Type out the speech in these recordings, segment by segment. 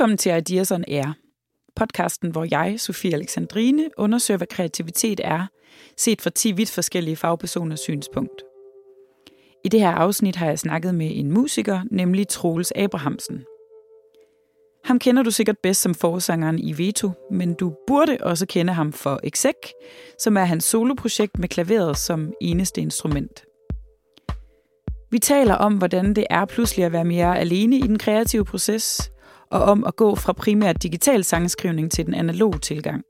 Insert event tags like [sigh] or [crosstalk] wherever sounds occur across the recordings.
Velkommen til Ideas on Air, podcasten, hvor jeg, Sofie Alexandrine, undersøger, hvad kreativitet er, set fra 10 vidt forskellige fagpersoners synspunkt. I det her afsnit har jeg snakket med en musiker, nemlig Troels Abrahamsen. Ham kender du sikkert bedst som forsangeren i Veto, men du burde også kende ham for Exec, som er hans soloprojekt med klaveret som eneste instrument. Vi taler om, hvordan det er pludselig at være mere alene i den kreative proces, og om at gå fra primært digital sangskrivning til den analoge tilgang.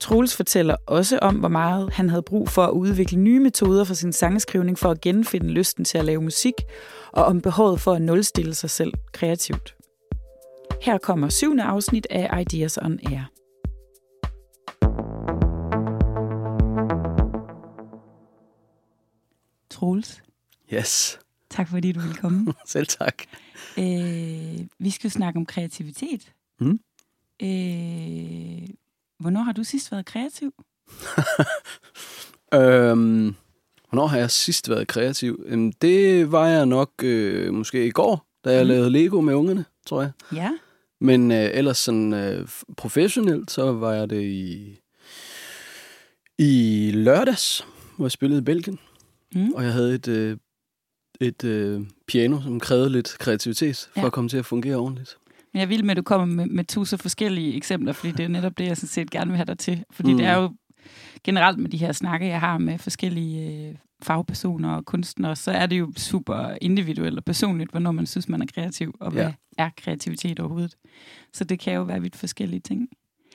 Troels fortæller også om, hvor meget han havde brug for at udvikle nye metoder for sin sangskrivning for at genfinde lysten til at lave musik, og om behovet for at nulstille sig selv kreativt. Her kommer syvende afsnit af Ideas on Air. Troels, Yes. Tak fordi du vil komme. [laughs] Selv tak. øh, vi skal snakke om kreativitet. Mm. Øh, hvornår har du sidst været kreativ? [laughs] Øhm, hvornår har jeg sidst været kreativ? Øhm, det var jeg nok øh, måske i går, da jeg Mm. lavede Lego med ungerne, tror jeg. Ja. Men øh, ellers sådan øh, professionelt, så var jeg det i, i lørdags, hvor jeg spillede i Belgien. Mm. Og jeg havde et, øh, et øh, piano, som krævede lidt kreativitet for Ja. at komme til at fungere ordentligt. Men jeg vil med, at du kommer med, med så forskellige eksempler, fordi det er netop det, jeg sådan set gerne vil have dig til. Fordi mm. Det er jo generelt med de her snakke, jeg har med forskellige øh, fagpersoner og kunstnere, så er det jo super individuelt og personligt, hvornår man synes, man er kreativ, og hvad Ja. er kreativitet overhovedet. Så det kan jo være vidt forskellige ting.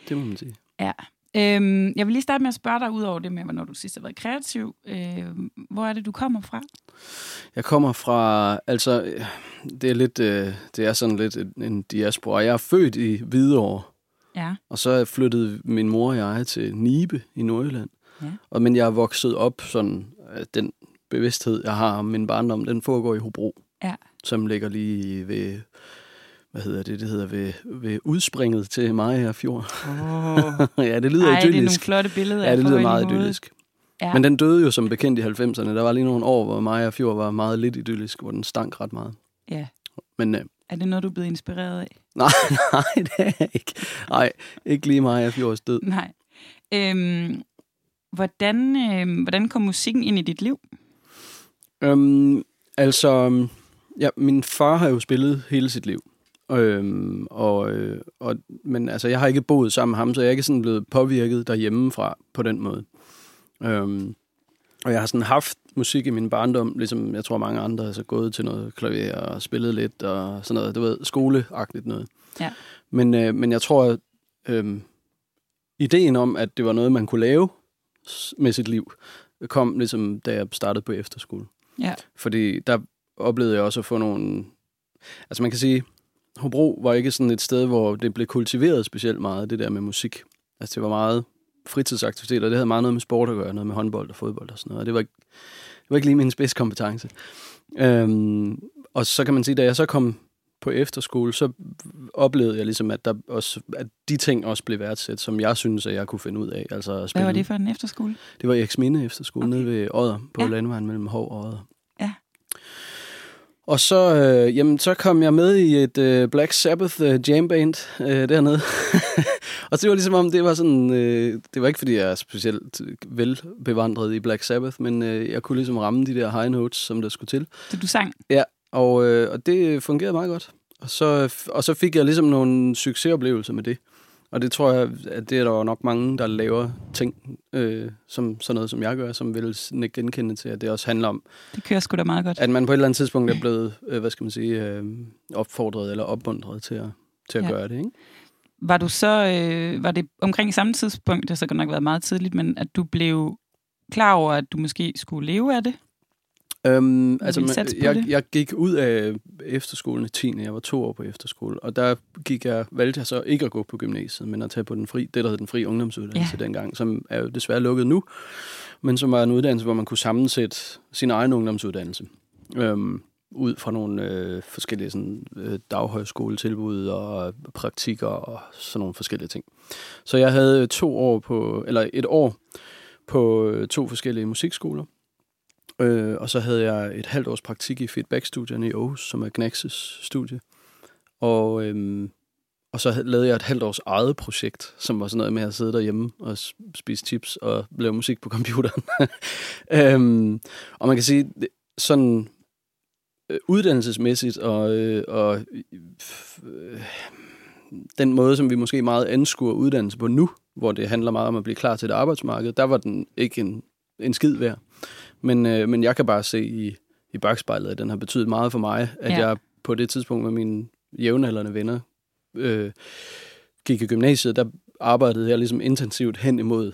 Det må man sige. Ja. Øhm, jeg vil lige starte med at spørge dig, ud over det med, hvornår du sidst har været kreativ. Øh, hvor er det, du kommer fra? Jeg kommer fra, altså, øh, det er lidt, øh, det er sådan lidt en, en diaspora. Jeg er født i Hvidovre, Ja. og så flyttet min mor og jeg til Nibe i Nordjylland. Ja. Og, men jeg er vokset op sådan, øh, den bevidsthed, jeg har om min barndom, den foregår i Hobro. Ja. Som ligger lige ved, hvad hedder det, det hedder ved, ved udspringet til Maja Fjord. Oh. [laughs] ja, det lyder Ej, det er nogle idyllisk. flotte billeder. Ja, det lyder meget idyllisk. Ja. Men den døde jo som bekendt i 90'erne. Der var lige nogle år, hvor Maja Fjord var meget lidt idyllisk, hvor den stank ret meget. ja. Men øh, Er det noget, du er blevet inspireret af? [laughs] nej, nej, det er jeg ikke. Nej, ikke lige Maja Fjords død. Nej. Øhm, hvordan, øhm, hvordan kom musikken ind i dit liv? Øhm, altså, ja, min far har jo spillet hele sit liv. Øhm, og, øh, og, men altså, jeg har ikke boet sammen med ham, så jeg er ikke sådan blevet påvirket derhjemmefra på den måde. Øhm, og jeg har sådan haft musik i min barndom, ligesom jeg tror mange andre har så gået til noget klaver og spillet lidt og sådan noget, du ved, skoleagtigt noget. Ja. Men, øh, men jeg tror, at øh, ideen om, at det var noget, man kunne lave med sit liv, kom ligesom, da jeg startede på efterskole. Ja. Fordi der oplevede jeg også at få nogle... Altså man kan sige, Hobro var ikke sådan et sted, hvor det blev kultiveret specielt meget, det der med musik. Altså det var meget fritidsaktiviteter, og det havde meget noget med sport at gøre, noget med håndbold og fodbold og sådan noget. Og det var ikke, det var ikke lige min spidskompetence. Øhm, og så kan man sige, da jeg så kom på efterskole, så oplevede jeg ligesom, at, der også, at de ting også blev værdsat, som jeg synes, at jeg kunne finde ud af. Altså at Hvad spille. var det for en efterskole? Det var Eriksminde efterskole Okay. nede ved Odder, på Ja. landvejen mellem Hov og Odder. Ja. Og så, øh, jamen, så kom jeg med i et øh, Black Sabbath øh, jam band øh, dernede. [laughs] og det var ligesom om, det var sådan, øh, det var ikke fordi jeg er specielt velbevandret i Black Sabbath, men øh, jeg kunne ligesom ramme de der high notes, som der skulle til. Så du sang? Og, øh, og det fungerede meget godt. Og så, og så fik jeg ligesom nogle succesoplevelser med det. Og det tror jeg, at det er der jo nok mange, der laver ting, øh, som sådan noget, som jeg gør, som vil ikke genkende til, at det også handler om, Det kører sgu da meget godt. at man på et eller andet tidspunkt er blevet, øh, hvad skal man sige, øh, opfordret eller opmuntret til at, til at ja. gøre det, ikke? Var du så, øh, var det omkring samme tidspunkt, det har så godt nok været meget tidligt, men at du blev klar over, at du måske skulle leve af det? Øhm, altså, man- jeg, jeg gik ud af efterskolen i 10. Jeg var to år på efterskole, og der gik jeg, valgte jeg så ikke at gå på gymnasiet, men at tage på den fri, det, der hed den fri ungdomsuddannelse Ja. ja. dengang, som er jo desværre lukket nu, men som var en uddannelse, hvor man kunne sammensætte sin egen ungdomsuddannelse. Øhm, ud fra nogle øh, forskellige sådan, øh, daghøjskoletilbud og praktikker og sådan nogle forskellige ting. Så jeg havde to år på, eller et år på øh, to forskellige musikskoler. Øh, og så havde jeg et halvt års praktik i feedback-studierne i Aarhus, som er Gnaxes studie. Og, øhm, og så lavede jeg et halvt års eget projekt, som var sådan noget med at sidde derhjemme og spise chips og lave musik på computeren. [laughs] øhm, og man kan sige, sådan øh, uddannelsesmæssigt og, øh, og øh, den måde, som vi måske meget anskuer uddannelse på nu, hvor det handler meget om at blive klar til et arbejdsmarked, der var den ikke en, en skid værd. Men, øh, men jeg kan bare se i, i bagspejlet, at den har betydet meget for mig, at ja. jeg på det tidspunkt med mine jævnaldrende venner øh, gik i gymnasiet, der arbejdede jeg ligesom intensivt hen imod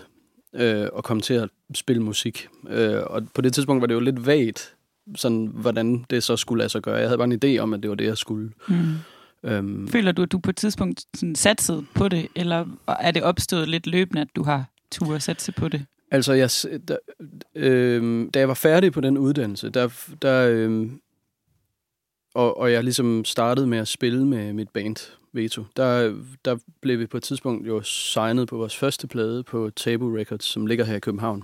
øh, at komme til at spille musik. Øh, og på det tidspunkt var det jo lidt vagt, sådan, hvordan det så skulle lade sig gøre. Jeg havde bare en idé om, at det var det, jeg skulle. Mm. Øhm, Føler du, at du på et tidspunkt sådan satset på det, eller er det opstået lidt løbende, at du har tur at satse på det? Altså, jeg, da, øh, da jeg var færdig på den uddannelse, der, der, øh, og, og jeg ligesom startede med at spille med mit band, Veto, der, der blev vi på et tidspunkt jo signet på vores første plade på Table Records, som ligger her i København.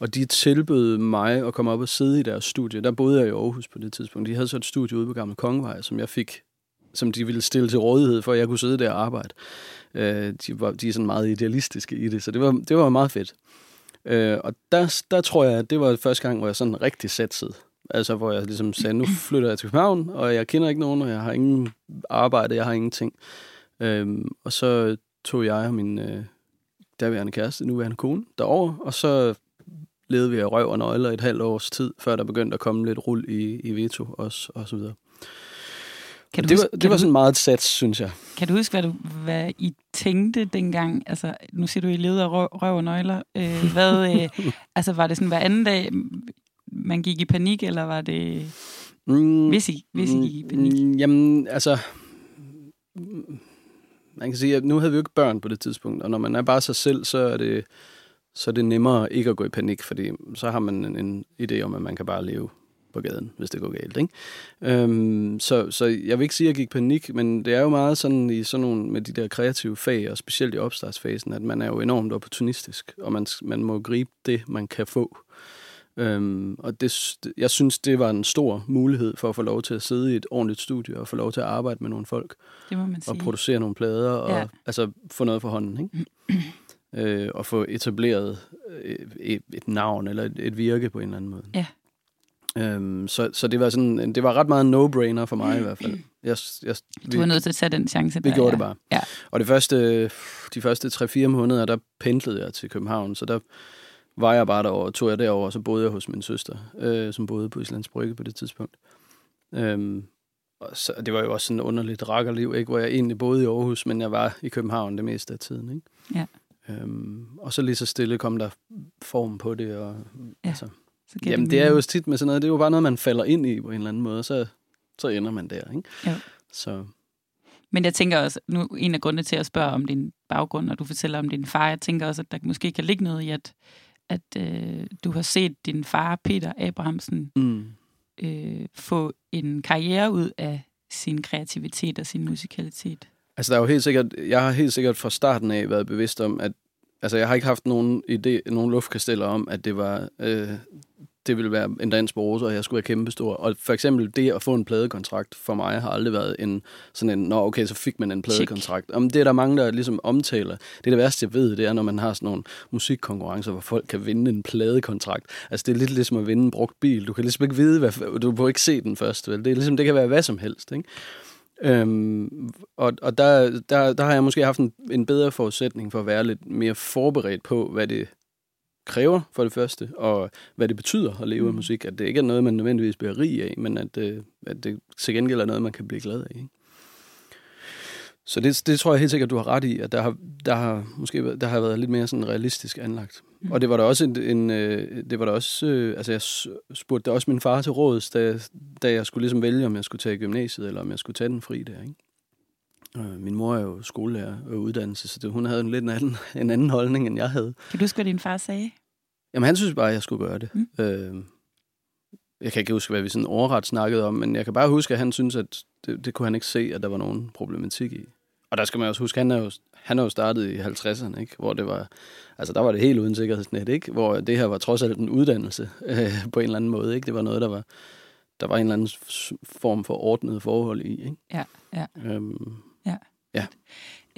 Og de tilbød mig at komme op og sidde i deres studie. Der boede jeg i Aarhus på det tidspunkt. De havde så et studie ude på Gamle Kongevej, som jeg fik som de ville stille til rådighed for, at jeg kunne sidde der og arbejde. Øh, de, var, de er sådan meget idealistiske i det, så det var, det var meget fedt. Øh, og der, der tror jeg, at det var første gang, hvor jeg sådan rigtig satsede. Altså, hvor jeg ligesom sagde, nu [laughs] flytter jeg til København, og jeg kender ikke nogen, og jeg har ingen arbejde, jeg har ingenting. Øhm, og så tog jeg og min øh, derværende kæreste, nuværende kone, derover, og så levede vi af røv og nøgler et halvt års tid, før der begyndte at komme lidt rul i, i veto også, og så videre. Kan du det, huske, var, det var sådan meget sats, synes jeg. Kan du huske, hvad, du, hvad I tænkte dengang? Altså, nu siger du, I levede af røv, røv og nøgler. Øh, hvad, øh, [laughs] altså, var det sådan hver anden dag, man gik i panik, eller var det... Mm, hvis, I, hvis I gik i panik? Mm, jamen, altså... Man kan sige, at nu havde vi jo ikke børn på det tidspunkt, og når man er bare sig selv, så er det, så er det nemmere ikke at gå i panik, fordi så har man en, en idé om, at man kan bare leve på gaden, hvis det går galt. Ikke? Øhm, så, så jeg vil ikke sige, at jeg gik panik, men det er jo meget sådan i sådan nogle med de der kreative fag, og specielt i opstartsfasen, at man er jo enormt opportunistisk, og man, man må gribe det, man kan få. Øhm, og det, jeg synes, det var en stor mulighed for at få lov til at sidde i et ordentligt studie og få lov til at arbejde med nogle folk. Det må man sige. Og producere nogle plader og ja. altså få noget for hånden. Ikke? [clears throat] øh, og få etableret øh, et, et navn eller et, et virke på en eller anden måde. Ja. Øhm, så, så det var sådan, det var ret meget no-brainer for mig i hvert fald. Jeg, jeg, vi, du var nødt til at tage den chance. Vi der, gjorde ja. det bare. Ja. Og det første, de første 3-4 måneder, der pendlede jeg til København, så der var jeg bare derovre, tog jeg derover, og så boede jeg hos min søster, øh, som boede på Islands Brygge på det tidspunkt. Øhm, og så, det var jo også sådan et underligt rakkerliv, ikke? hvor jeg egentlig boede i Aarhus, men jeg var i København det meste af tiden. Ikke? Ja. Øhm, og så lige så stille kom der form på det. Og, ja. altså, så jamen, det, det er jo tit med sådan noget, det er jo bare noget, man falder ind i på en eller anden måde, så, så ender man der. Ikke? Ja. Så. Men jeg tænker også, nu en af grundene til at spørge om din baggrund, når du fortæller om din far, jeg tænker også, at der måske kan ligge noget i, at at øh, du har set din far, Peter Abrahamsen, mm. øh, få en karriere ud af sin kreativitet og sin musikalitet? Altså, der er jo helt sikkert, jeg har helt sikkert fra starten af været bevidst om, at altså, jeg har ikke haft nogen idé, nogen luftkasteller om, at det var øh, det ville være en dansk brose, og jeg skulle være kæmpestor. Og for eksempel det at få en pladekontrakt for mig har aldrig været en sådan en, nå okay, så fik man en pladekontrakt. Om det er der mange, der ligesom omtaler. Det er det værste, jeg ved, det er, når man har sådan nogle musikkonkurrencer, hvor folk kan vinde en pladekontrakt. Altså det er lidt ligesom at vinde en brugt bil. Du kan ligesom ikke vide, hvad, du får ikke se den først. Vel? Det, er ligesom, det kan være hvad som helst. Ikke? Øhm, og og der, der, der har jeg måske haft en, en bedre forudsætning for at være lidt mere forberedt på, hvad det kræver for det første, og hvad det betyder at leve mm. af musik. At det ikke er noget, man nødvendigvis bliver rig af, men at, øh, at det til gengæld er noget, man kan blive glad af. Ikke? Så det, det tror jeg helt sikkert, du har ret i, at der har, der har måske der har været lidt mere sådan realistisk anlagt. Mm. Og det var der også en, en øh, det var der også, øh, altså jeg spurgte da også min far til råds, da, da jeg skulle ligesom vælge, om jeg skulle tage gymnasiet, eller om jeg skulle tage den fri der, ikke? Øh, min mor er jo skolelærer og uddannelse, så det, hun havde en lidt en anden, [laughs] en anden holdning, end jeg havde. Kan du huske, hvad din far sagde? Jamen, han synes bare, at jeg skulle gøre det. Mm. Øh, jeg kan ikke huske, hvad vi sådan overret snakkede om, men jeg kan bare huske, at han synes, at det, det kunne han ikke se, at der var nogen problematik i. Og der skal man også huske, han er jo, han er jo startet i 50'erne, ikke? hvor det var, altså der var det helt uden sikkerhedsnet, ikke? hvor det her var trods alt en uddannelse øh, på en eller anden måde. Ikke? Det var noget, der var, der var en eller anden form for ordnet forhold i. Ikke? Ja, ja. Øhm,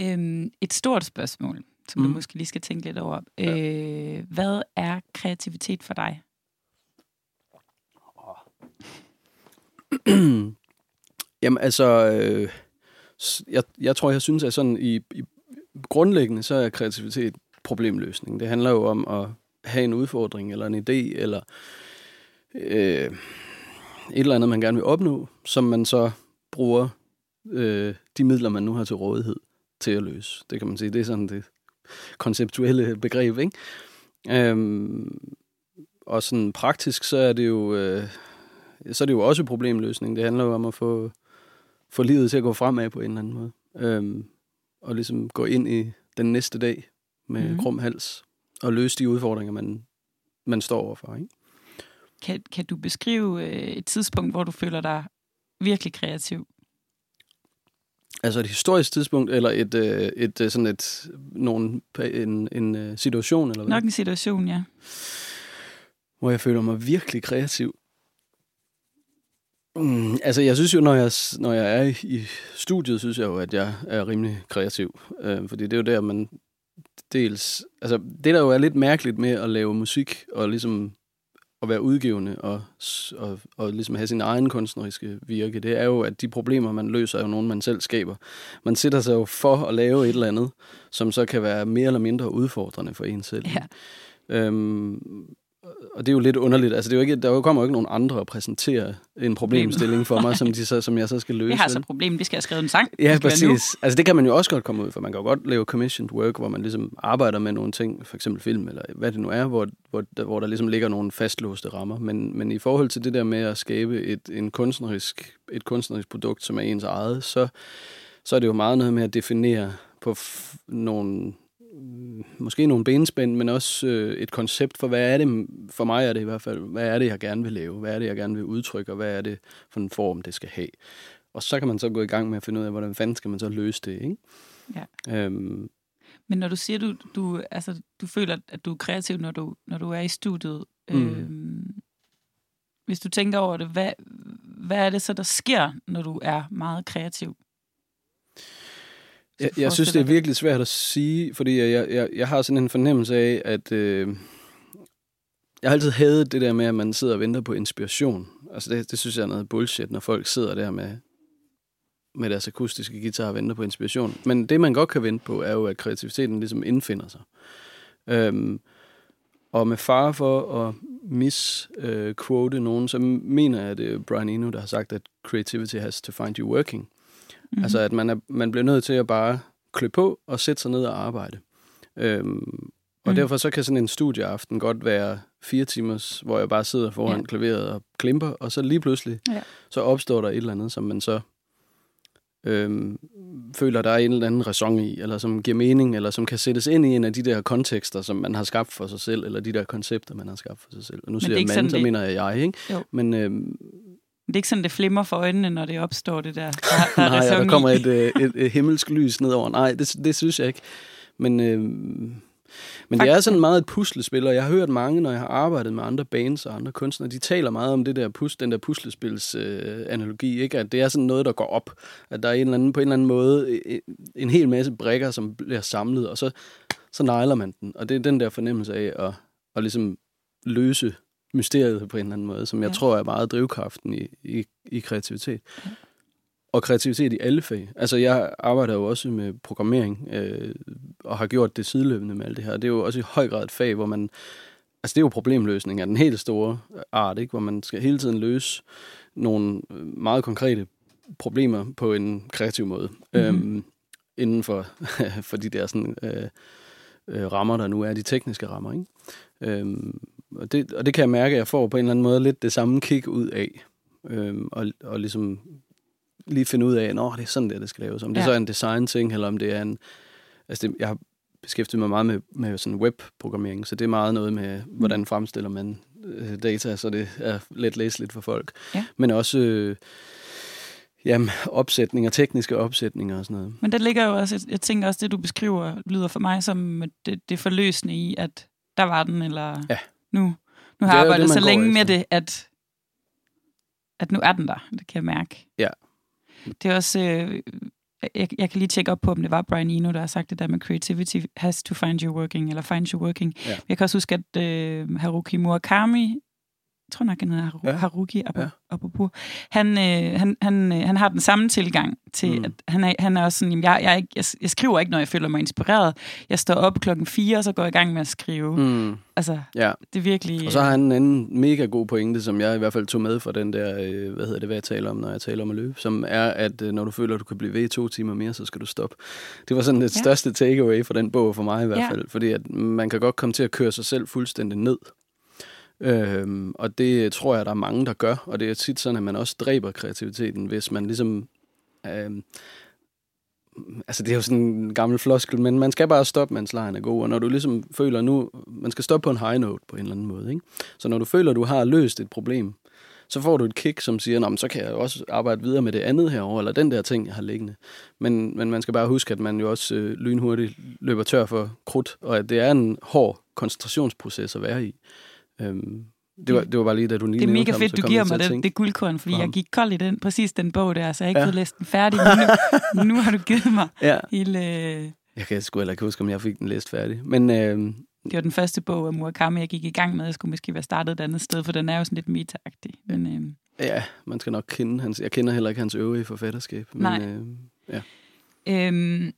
Øhm, et stort spørgsmål, som mm. du måske lige skal tænke lidt over. Øh, hvad er kreativitet for dig? [clears throat] Jamen altså, øh, jeg, jeg tror, jeg synes, at sådan i, i grundlæggende, så er kreativitet problemløsning. Det handler jo om at have en udfordring, eller en idé, eller øh, et eller andet, man gerne vil opnå, som man så bruger øh, de midler, man nu har til rådighed til at løse. Det kan man sige, det er sådan det konceptuelle begreb, ikke? Øhm, og sådan praktisk, så er det jo... Øh, så er det jo også problemløsning. Det handler jo om at få, få livet til at gå fremad på en eller anden måde. Øhm, og ligesom gå ind i den næste dag med mm. krum hals og løse de udfordringer, man, man står overfor. Ikke? Kan, kan du beskrive øh, et tidspunkt, hvor du føler dig virkelig kreativ? Altså et historisk tidspunkt, eller et, øh, et øh, sådan et, nogen, en, en situation, eller hvad? Nok en situation, ja. hvor jeg føler mig virkelig kreativ. Mm, altså, jeg synes jo, når jeg, når jeg er i, studiet, synes jeg jo, at jeg er rimelig kreativ. Øh, fordi det er jo der, man dels... Altså, det der jo er lidt mærkeligt med at lave musik, og ligesom at være udgivende, og, og, og ligesom have sin egen kunstneriske virke, det er jo, at de problemer, man løser, er jo nogen, man selv skaber. Man sætter sig jo for at lave et eller andet, som så kan være mere eller mindre udfordrende for en selv. Ja. Øhm, og det er jo lidt underligt. Altså, det er jo ikke, der kommer jo ikke nogen andre at præsentere en problemstilling for mig, [laughs] som, de så, som jeg så skal løse. Jeg har så vel? et problem, vi skal have skrevet en sang. Ja, Det præcis. Altså, det kan man jo også godt komme ud for. Man kan jo godt lave commissioned work, hvor man ligesom arbejder med nogle ting, for eksempel film, eller hvad det nu er, hvor, hvor, der, hvor der ligesom ligger nogle fastlåste rammer. Men, men i forhold til det der med at skabe et, en kunstnerisk, et kunstnerisk produkt, som er ens eget, så, så er det jo meget noget med at definere på nogle måske nogle benspænd, men også øh, et koncept for, hvad er det, for mig er det i hvert fald, hvad er det, jeg gerne vil lave, hvad er det, jeg gerne vil udtrykke, og hvad er det for en form, det skal have. Og så kan man så gå i gang med at finde ud af, hvordan fanden skal man så løse det, ikke? Ja. Øhm, Men når du siger, du, du, altså, du føler, at du er kreativ, når du, når du er i studiet, Mm. øhm, hvis du tænker over det, hvad, hvad er det så, der sker, når du er meget kreativ? Jeg, jeg synes, det er virkelig svært at sige, fordi jeg, jeg, jeg har sådan en fornemmelse af, at øh, jeg har altid hadet det der med, at man sidder og venter på inspiration. Altså det, det synes jeg er noget bullshit, når folk sidder der med, med deres akustiske guitar og venter på inspiration. Men det, man godt kan vente på, er jo, at kreativiteten ligesom indfinder sig. Øhm, og med fare for at misquote øh, nogen, så mener jeg, at det er Brian Eno, der har sagt, at creativity has to find you working. Mm. Altså, at man, er, man bliver nødt til at bare klø på og sætte sig ned og arbejde. Øhm, og Mm. derfor så kan sådan en studieaften godt være fire timers, hvor jeg bare sidder foran Ja. klaveret og klimper, og så lige pludselig, Ja. så opstår der et eller andet, som man så øhm, føler, der er en eller anden ræson i, eller som giver mening, eller som kan sættes ind i en af de der kontekster, som man har skabt for sig selv, eller de der koncepter, man har skabt for sig selv. Og nu er siger jeg man, så mener jeg jeg, ikke? Jo. Men øhm, Det er ikke sådan, det flimmer for øjnene, når det opstår, det der. Der, der er [laughs] Nej, der kommer et, øh, et, et himmelsk lys nedover. Nej, det, det synes jeg ikke. Men, øh, men det er sådan meget et puslespil, og jeg har hørt mange, når jeg har arbejdet med andre bands og andre kunstnere, de taler meget om det der pus, den der puslespils øh, analogi, ikke? at det er sådan noget, der går op. At der er en eller anden, på en eller anden måde øh, en hel masse brækker, som bliver samlet, og så, så nejler man den. Og det er den der fornemmelse af at, at ligesom løse mysteriet på en eller anden måde, som jeg Ja. tror er meget drivkraften i, i, i kreativitet. Og kreativitet i alle fag. Altså, jeg arbejder jo også med programmering, øh, og har gjort det sideløbende med alt det her. Det er jo også i høj grad et fag, hvor man... Altså, det er jo problemløsning af den helt store art, ikke? Hvor man skal hele tiden løse nogle øh, meget konkrete problemer på en kreativ måde. Mm-hmm. Øhm, inden for, [laughs] for de der sådan, øh, øh, rammer, der nu er, de tekniske rammer, ikke? Øhm, og, det, og det kan jeg mærke, at jeg får på en eller anden måde lidt det samme kick ud af. Øhm, og, og ligesom lige finde ud af, at det er sådan, der, det skal laves. Om det Ja. så er en design-ting, eller om det er en... Altså, det, jeg har beskæftiget mig meget med, med sådan webprogrammering, så det er meget noget med, hvordan fremstiller man øh, data, så det er let læseligt for folk. Ja. Men også øh, jamen, opsætninger, tekniske opsætninger og sådan noget. Men der ligger jo også, jeg tænker også, det du beskriver, lyder for mig som det, det forløsende i, at der var den, eller Ja. Nu, nu har jeg arbejdet det, så længe med efter. det, at, at nu er den der. Det kan jeg mærke. Ja. Det er også... Øh, jeg, jeg kan lige tjekke op på, om det var Brian Eno, der har sagt det der med creativity has to find you working, eller find you working. Ja. Jeg kan også huske, at øh, Haruki Murakami, tror nok, han hedder Haru, Ja. Haruki ja. han, øh, han, han, øh, han har den samme tilgang til, Mm. at han er, han er også sådan, jeg, jeg, jeg, jeg skriver ikke, når jeg føler mig inspireret. Jeg står op klokken 4, og så går jeg i gang med at skrive. Mm. Altså, ja. det er virkelig... Og så har han en anden mega god pointe, som jeg i hvert fald tog med fra den der, øh, hvad hedder det, hvad jeg taler om, når jeg taler om at løbe, som er, at øh, når du føler, at du kan blive ved i to timer mere, så skal du stoppe. Det var sådan det Ja. største takeaway for den bog for mig i hvert Ja. fald, fordi at man kan godt komme til at køre sig selv fuldstændig ned. Øhm, og det tror jeg, der er mange, der gør, og det er tit sådan, at man også dræber kreativiteten, hvis man ligesom... Øhm, altså det er jo sådan en gammel floskel, men man skal bare stoppe, mens lejen er god, og når du ligesom føler nu, man skal stoppe på en high note på en eller anden måde, ikke? Så når du føler, du har løst et problem, så får du et kick, som siger, Nå, men så kan jeg jo også arbejde videre med det andet herover eller den der ting, jeg har liggende. Men, men man skal bare huske, at man jo også øh, lynhurtigt løber tør for krudt, og at det er en hård koncentrationsproces at være i. Øhm, det, var, det var bare lige, da du lige Det er mega ham, fedt, så du giver mig det, det guldkorn, fordi på jeg ham. gik kold i den, præcis den bog der, så jeg ikke Ja. ja. fået læst den færdig. Nu, [laughs] nu har du givet mig Ja. hele... Jeg kan sgu heller ikke huske, om jeg fik den læst færdig. Men øh, Det var den første bog af Murakami, jeg gik i gang med. Jeg skulle måske være startet et andet sted, for den er jo sådan lidt meta-agtig. Men, øh, ja, man skal nok kende hans... Jeg kender heller ikke hans øvrige forfatterskab. Men, Nej. Øh, Øhm,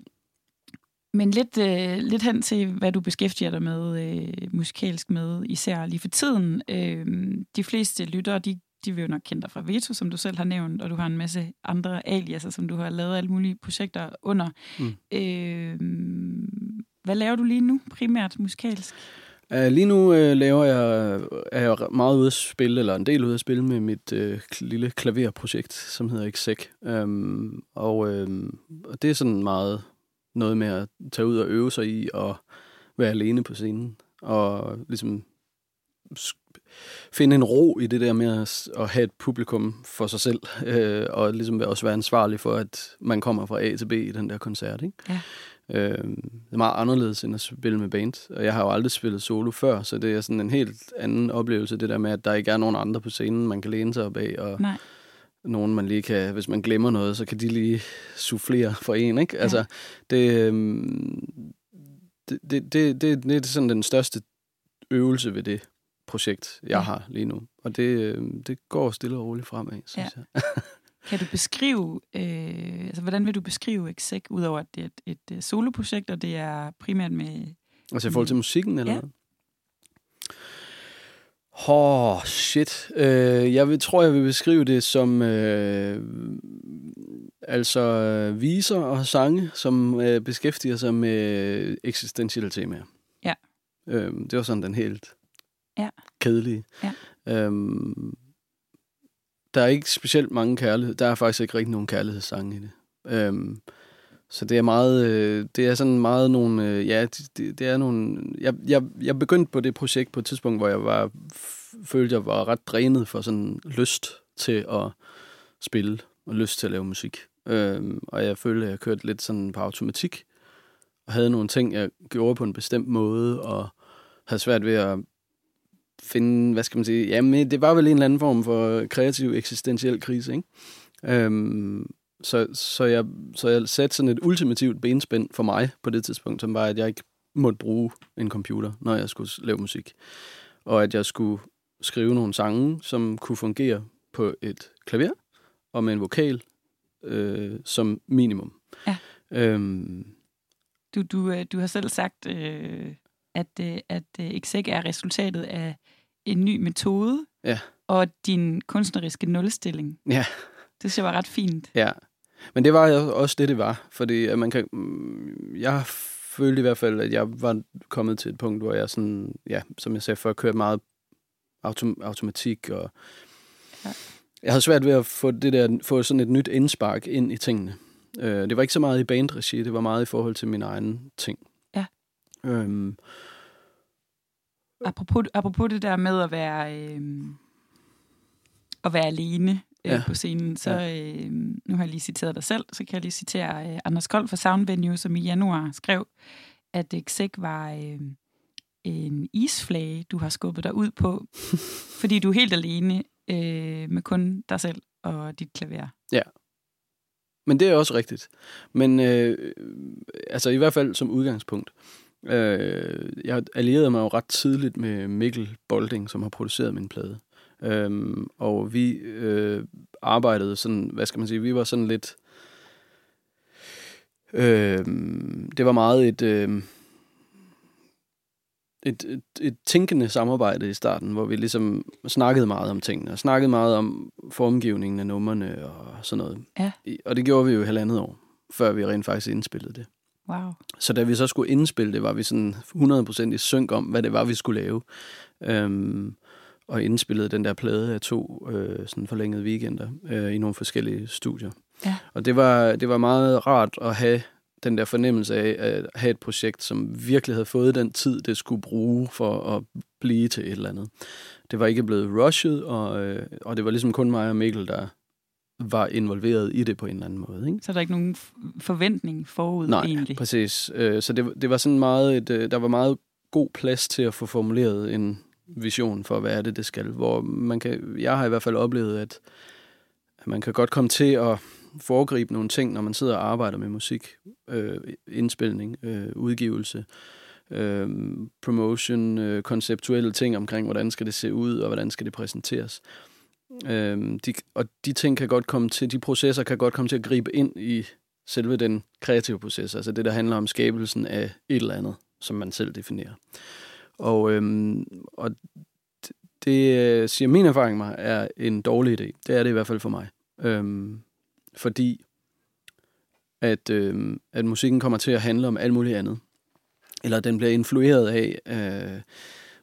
men lidt, øh, lidt hen til, hvad du beskæftiger dig med øh, musikalsk med, især lige for tiden. Øhm, de fleste lyttere, de, de vil jo nok kende dig fra Veto, som du selv har nævnt, og du har en masse andre aliaser, som du har lavet alle mulige projekter under. Mm. Øhm, hvad laver du lige nu, primært musikalsk? Uh, lige nu uh, laver jeg, er jeg meget ude at spille, eller en del ude at spille med mit uh, lille klaverprojekt, som hedder Exec. Um, og, og det er sådan meget noget med at tage ud og øve sig i og være alene på scenen. Og ligesom finde en ro i det der med at have et publikum for sig selv, øh, og ligesom også være ansvarlig for, at man kommer fra A til B i den der koncert. Ikke? Ja. Øh, det er meget anderledes end at spille med band, og jeg har jo aldrig spillet solo før, så det er sådan en helt anden oplevelse, det der med, at der ikke er nogen andre på scenen, man kan læne sig op af, og Nej. Nogen, man lige kan, hvis man glemmer noget, så kan de lige soufflere for en, ikke? Altså, det, øhm, det, det, det, det, det er sådan den største øvelse ved det projekt, jeg Ja. har lige nu. Og det, øhm, det går stille og roligt fremad, synes Ja. jeg. [laughs] Kan du beskrive, øh, altså hvordan vil du beskrive Exec, udover at det er et, et, et soloprojekt, og det er primært med... Altså i forhold til musikken, eller Ja. hvad? Åh, oh, shit. Uh, jeg vil, tror, jeg vil beskrive det som uh, altså øh, viser og sange, som uh, beskæftiger sig med eksistentielle temaer. Ja. Uh, det var sådan den helt Ja. kedelige. Ja. Um, der er ikke specielt mange kærlighed. Der er faktisk ikke rigtig nogen kærlighedssange i det. Um, så det er meget, øh, det er sådan meget nogle, øh, ja, det, det er nogle, jeg, jeg, jeg begyndte på det projekt på et tidspunkt, hvor jeg var, følte, jeg var ret drænet for sådan lyst til at spille, og lyst til at lave musik. Øh, og jeg følte, at jeg kørte lidt sådan på automatik, og havde nogle ting, jeg gjorde på en bestemt måde, og havde svært ved at finde, hvad skal man sige, jamen det var vel en eller anden form for kreativ eksistentiel krise, ikke? Øhm, så, så, jeg, så jeg satte sådan et ultimativt benspænd for mig på det tidspunkt, som var, at jeg ikke måtte bruge en computer, når jeg skulle lave musik. Og at jeg skulle skrive nogle sange, som kunne fungere på et klaver og med en vokal øh, som minimum. Ja. Øhm, Du, du, øh, du har selv sagt, øh, at, øh, at øh, Exec er resultatet af en ny metode, Ja. og din kunstneriske nulstilling. ja, Det synes jeg var ret fint. ja. Men det var også det, det var. Fordi at man kan, jeg følte i hvert fald, at jeg var kommet til et punkt, hvor jeg sådan, ja, som jeg sagde før, kørte meget autom- automatik. Og Ja. Jeg havde svært ved at få, det der, få sådan et nyt indspark ind i tingene. Øh, det var ikke så meget i bandregi, det var meget i forhold til min egen ting. Ja. Øhm, Apropos, apropos det der med at være, øh, at være alene øh, Ja. på scenen, så øh, nu har jeg lige citeret dig selv, så kan jeg lige citere øh, Anders Kold fra Sound Venue, som i januar skrev, at Exec var øh, en isflage, du har skubbet dig ud på, [laughs] fordi du er helt alene øh, med kun dig selv og dit klaver. Men det er også rigtigt. Men øh, altså i hvert fald som udgangspunkt. Øh, jeg allierede mig jo ret tidligt med Mikkel Bolding, som har produceret min plade. Øhm, og vi øh, arbejdede sådan, hvad skal man sige, vi var sådan lidt... Øh, det var meget et, øh, et, et, et tænkende samarbejde i starten, hvor vi ligesom snakkede meget om tingene, og snakkede meget om formgivningen af numrene og sådan noget. Ja. Og det gjorde vi jo halvandet år, før vi rent faktisk indspillede det. Wow. Så da vi så skulle indspille det, var vi sådan 100% i synk om, hvad det var, vi skulle lave. Øhm, og indspillede den der plade af to øh, sådan forlængede weekender øh, i nogle forskellige studier. Ja. Og det var, det var meget rart at have den der fornemmelse af at have et projekt, som virkelig havde fået den tid, det skulle bruge for at blive til et eller andet. Det var ikke blevet rushet, og, øh, og det var ligesom kun mig og Mikkel, der var involveret i det på en eller anden måde. Ikke? Så er der ikke nogen forventning forud Nej, egentlig? præcis. Øh, Så det, det var sådan meget et, øh, der var meget god plads til at få formuleret en vision for, hvad er det, det skal. Hvor man kan, jeg har i hvert fald oplevet, at at man kan godt komme til at foregribe nogle ting, når man sidder og arbejder med musik, øh, indspilning, øh, udgivelse, øh, promotion, øh, konceptuelle ting omkring, hvordan skal det se ud, og hvordan skal det præsenteres. Øh, de, og de ting kan godt komme til, de processer kan godt komme til at gribe ind i selve den kreative proces, altså det, der handler om skabelsen af et eller andet, som man selv definerer. Og, øhm, og det øh, siger min erfaring mig er en dårlig idé. Det er det i hvert fald for mig. Øhm, fordi at, øhm, at musikken kommer til at handle om alt muligt andet. Eller den bliver influeret af, øh,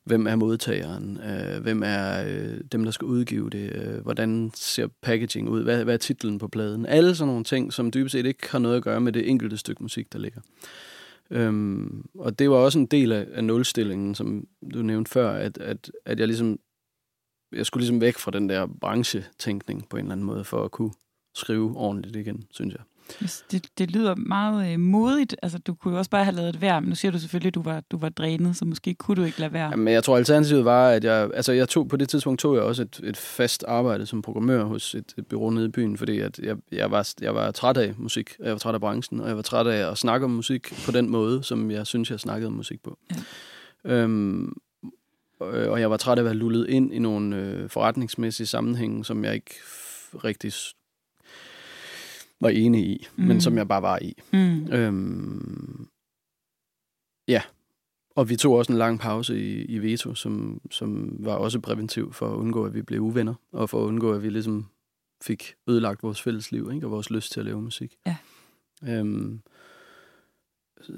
hvem er modtageren, øh, hvem er øh, dem, der skal udgive det, øh, hvordan ser packaging ud, hvad, hvad er titlen på pladen. Alle sådan nogle ting, som dybest set ikke har noget at gøre med det enkelte stykke musik, der ligger. Øhm, og det var også en del af, af nulstillingen, som du nævnte før, at, at, at jeg ligesom jeg skulle ligesom væk fra den der branchetænkning på en eller anden måde, for at kunne skrive ordentligt igen, synes jeg. Det, det lyder meget øh, modigt. Altså, du kunne jo også bare have lavet et værd, men nu siger du selvfølgelig, at du var, du var drænet, så måske kunne du ikke lade være. Men jeg tror, alternativet var, at jeg, altså jeg tog, på det tidspunkt tog jeg også et, et fast arbejde som programmør hos et, et bureau nede i byen, fordi at jeg, jeg, var, jeg var træt af musik, og jeg var træt af branchen, og jeg var træt af at snakke om musik på den måde, som jeg synes, jeg snakkede om musik på. Ja. Øhm, og jeg var træt af at være lullet ind i nogle øh, forretningsmæssige sammenhænge, som jeg ikke rigtig var enig i, mm. men som jeg bare var i. Mm. Øhm, ja, og vi tog også en lang pause i, i Veto, som, som var også præventiv for at undgå, at vi blev uvenner, og for at undgå, at vi ligesom fik ødelagt vores fælles liv, ikke? og vores lyst til at lave musik. Ja. Øhm,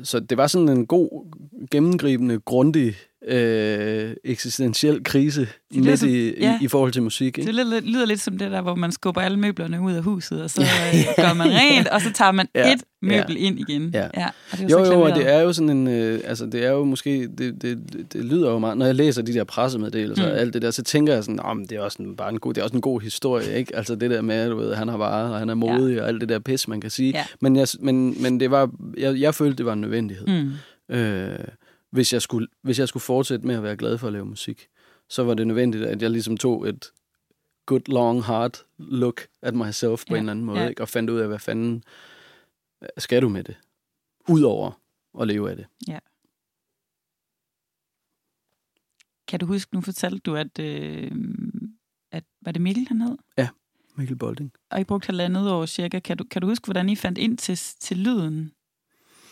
så det var sådan en god, gennemgribende, grundig, øh, eksistentiel krise lyder midt som- i, ja. i forhold til musik. Ikke? Det lyder, lidt- lyder lidt som det der, hvor man skubber alle møblerne ud af huset, og så øh, gør man rent, og så tager man [laughs] Ja, et møbel ind igen. Ja. ja og det er Jo, så jo, og klaveret. det er jo sådan en, øh, altså det er jo måske, det, det, det, det lyder jo meget, når jeg læser de der pressemeddelelser Mm. og alt det der, så tænker jeg sådan, oh, det er også en, bare en god, det er også en god historie, ikke? Altså det der med, du ved, han har varet, og han er modig, ja. og alt det der pis, man kan sige. Ja. Men, jeg, men, men det var, jeg, jeg følte, det var en nødvendighed. Mm. Øh, hvis, jeg skulle, hvis jeg skulle fortsætte med at være glad for at lave musik, så var det nødvendigt, at jeg ligesom tog et good, long, hard look at myself på Ja, en eller anden måde, ja. ikke? og fandt ud af, hvad fanden skal du med det? Udover at leve af det. Kan du huske, nu fortalte du, at, øh, at var det Mikkel, han hed? Mikkel Bolding. Og I brugte halvandet år cirka. Kan du, kan du huske, hvordan I fandt ind til, til lyden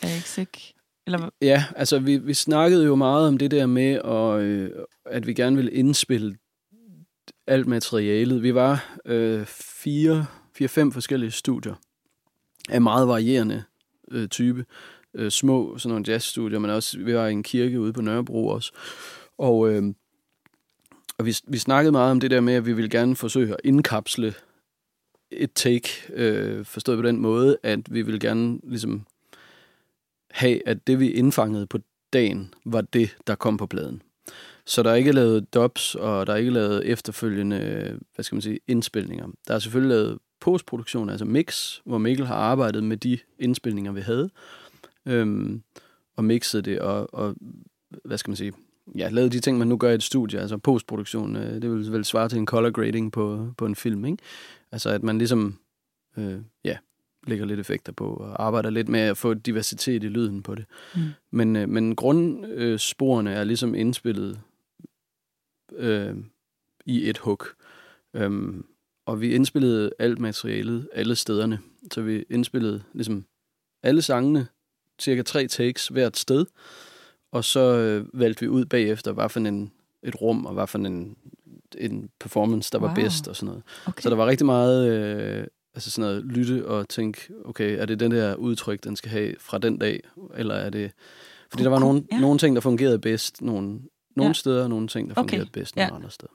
af Exec? Eller. Ja, altså vi, vi snakkede jo meget om det der med, at, øh, at vi gerne ville indspille alt materialet. Vi var øh, fire, fire, fem forskellige studier af meget varierende øh, type. Øh, små, sådan nogle jazzstudier, men også, vi var i en kirke ude på Nørrebro også. Og, øh, og vi, vi snakkede meget om det der med, at vi ville gerne forsøge at indkapsle et take, øh, forstået på den måde, at vi ville gerne ligesom have, at det vi indfangede på dagen, var det, der kom på pladen. Så der er ikke lavet dubs, og der er ikke lavet efterfølgende, hvad skal man sige, indspilninger. Der er selvfølgelig lavet postproduktion, altså mix, hvor Mikkel har arbejdet med de indspilninger, vi havde, øhm, og mixet det, og, og hvad skal man sige, ja, lavet de ting, man nu gør i et studie, altså postproduktion, øh, det vil vel svare til en color grading på, på en film, ikke? Altså at man ligesom, øh, ja, lægger lidt effekter på og arbejder lidt med at få diversitet i lyden på det. Mm. Men, øh, men grundsporene er ligesom indspillet øh, i et hug. Øhm, og vi indspillede alt materialet alle stederne. Så vi indspillede ligesom alle sangene, cirka tre takes hvert sted. Og så øh, valgte vi ud bagefter, hvad for en, et rum, og hvad for en, en performance, der wow. var bedst og sådan noget. Okay. Så der var rigtig meget øh, altså sådan noget, lytte og tænke, okay, er det den der udtryk, den skal have fra den dag, eller er det... Fordi der var nogle, ja. nogle ting, der fungerede bedst nogle, nogle ja. steder, og nogle ting, der fungerede okay. bedst nogle ja. andre steder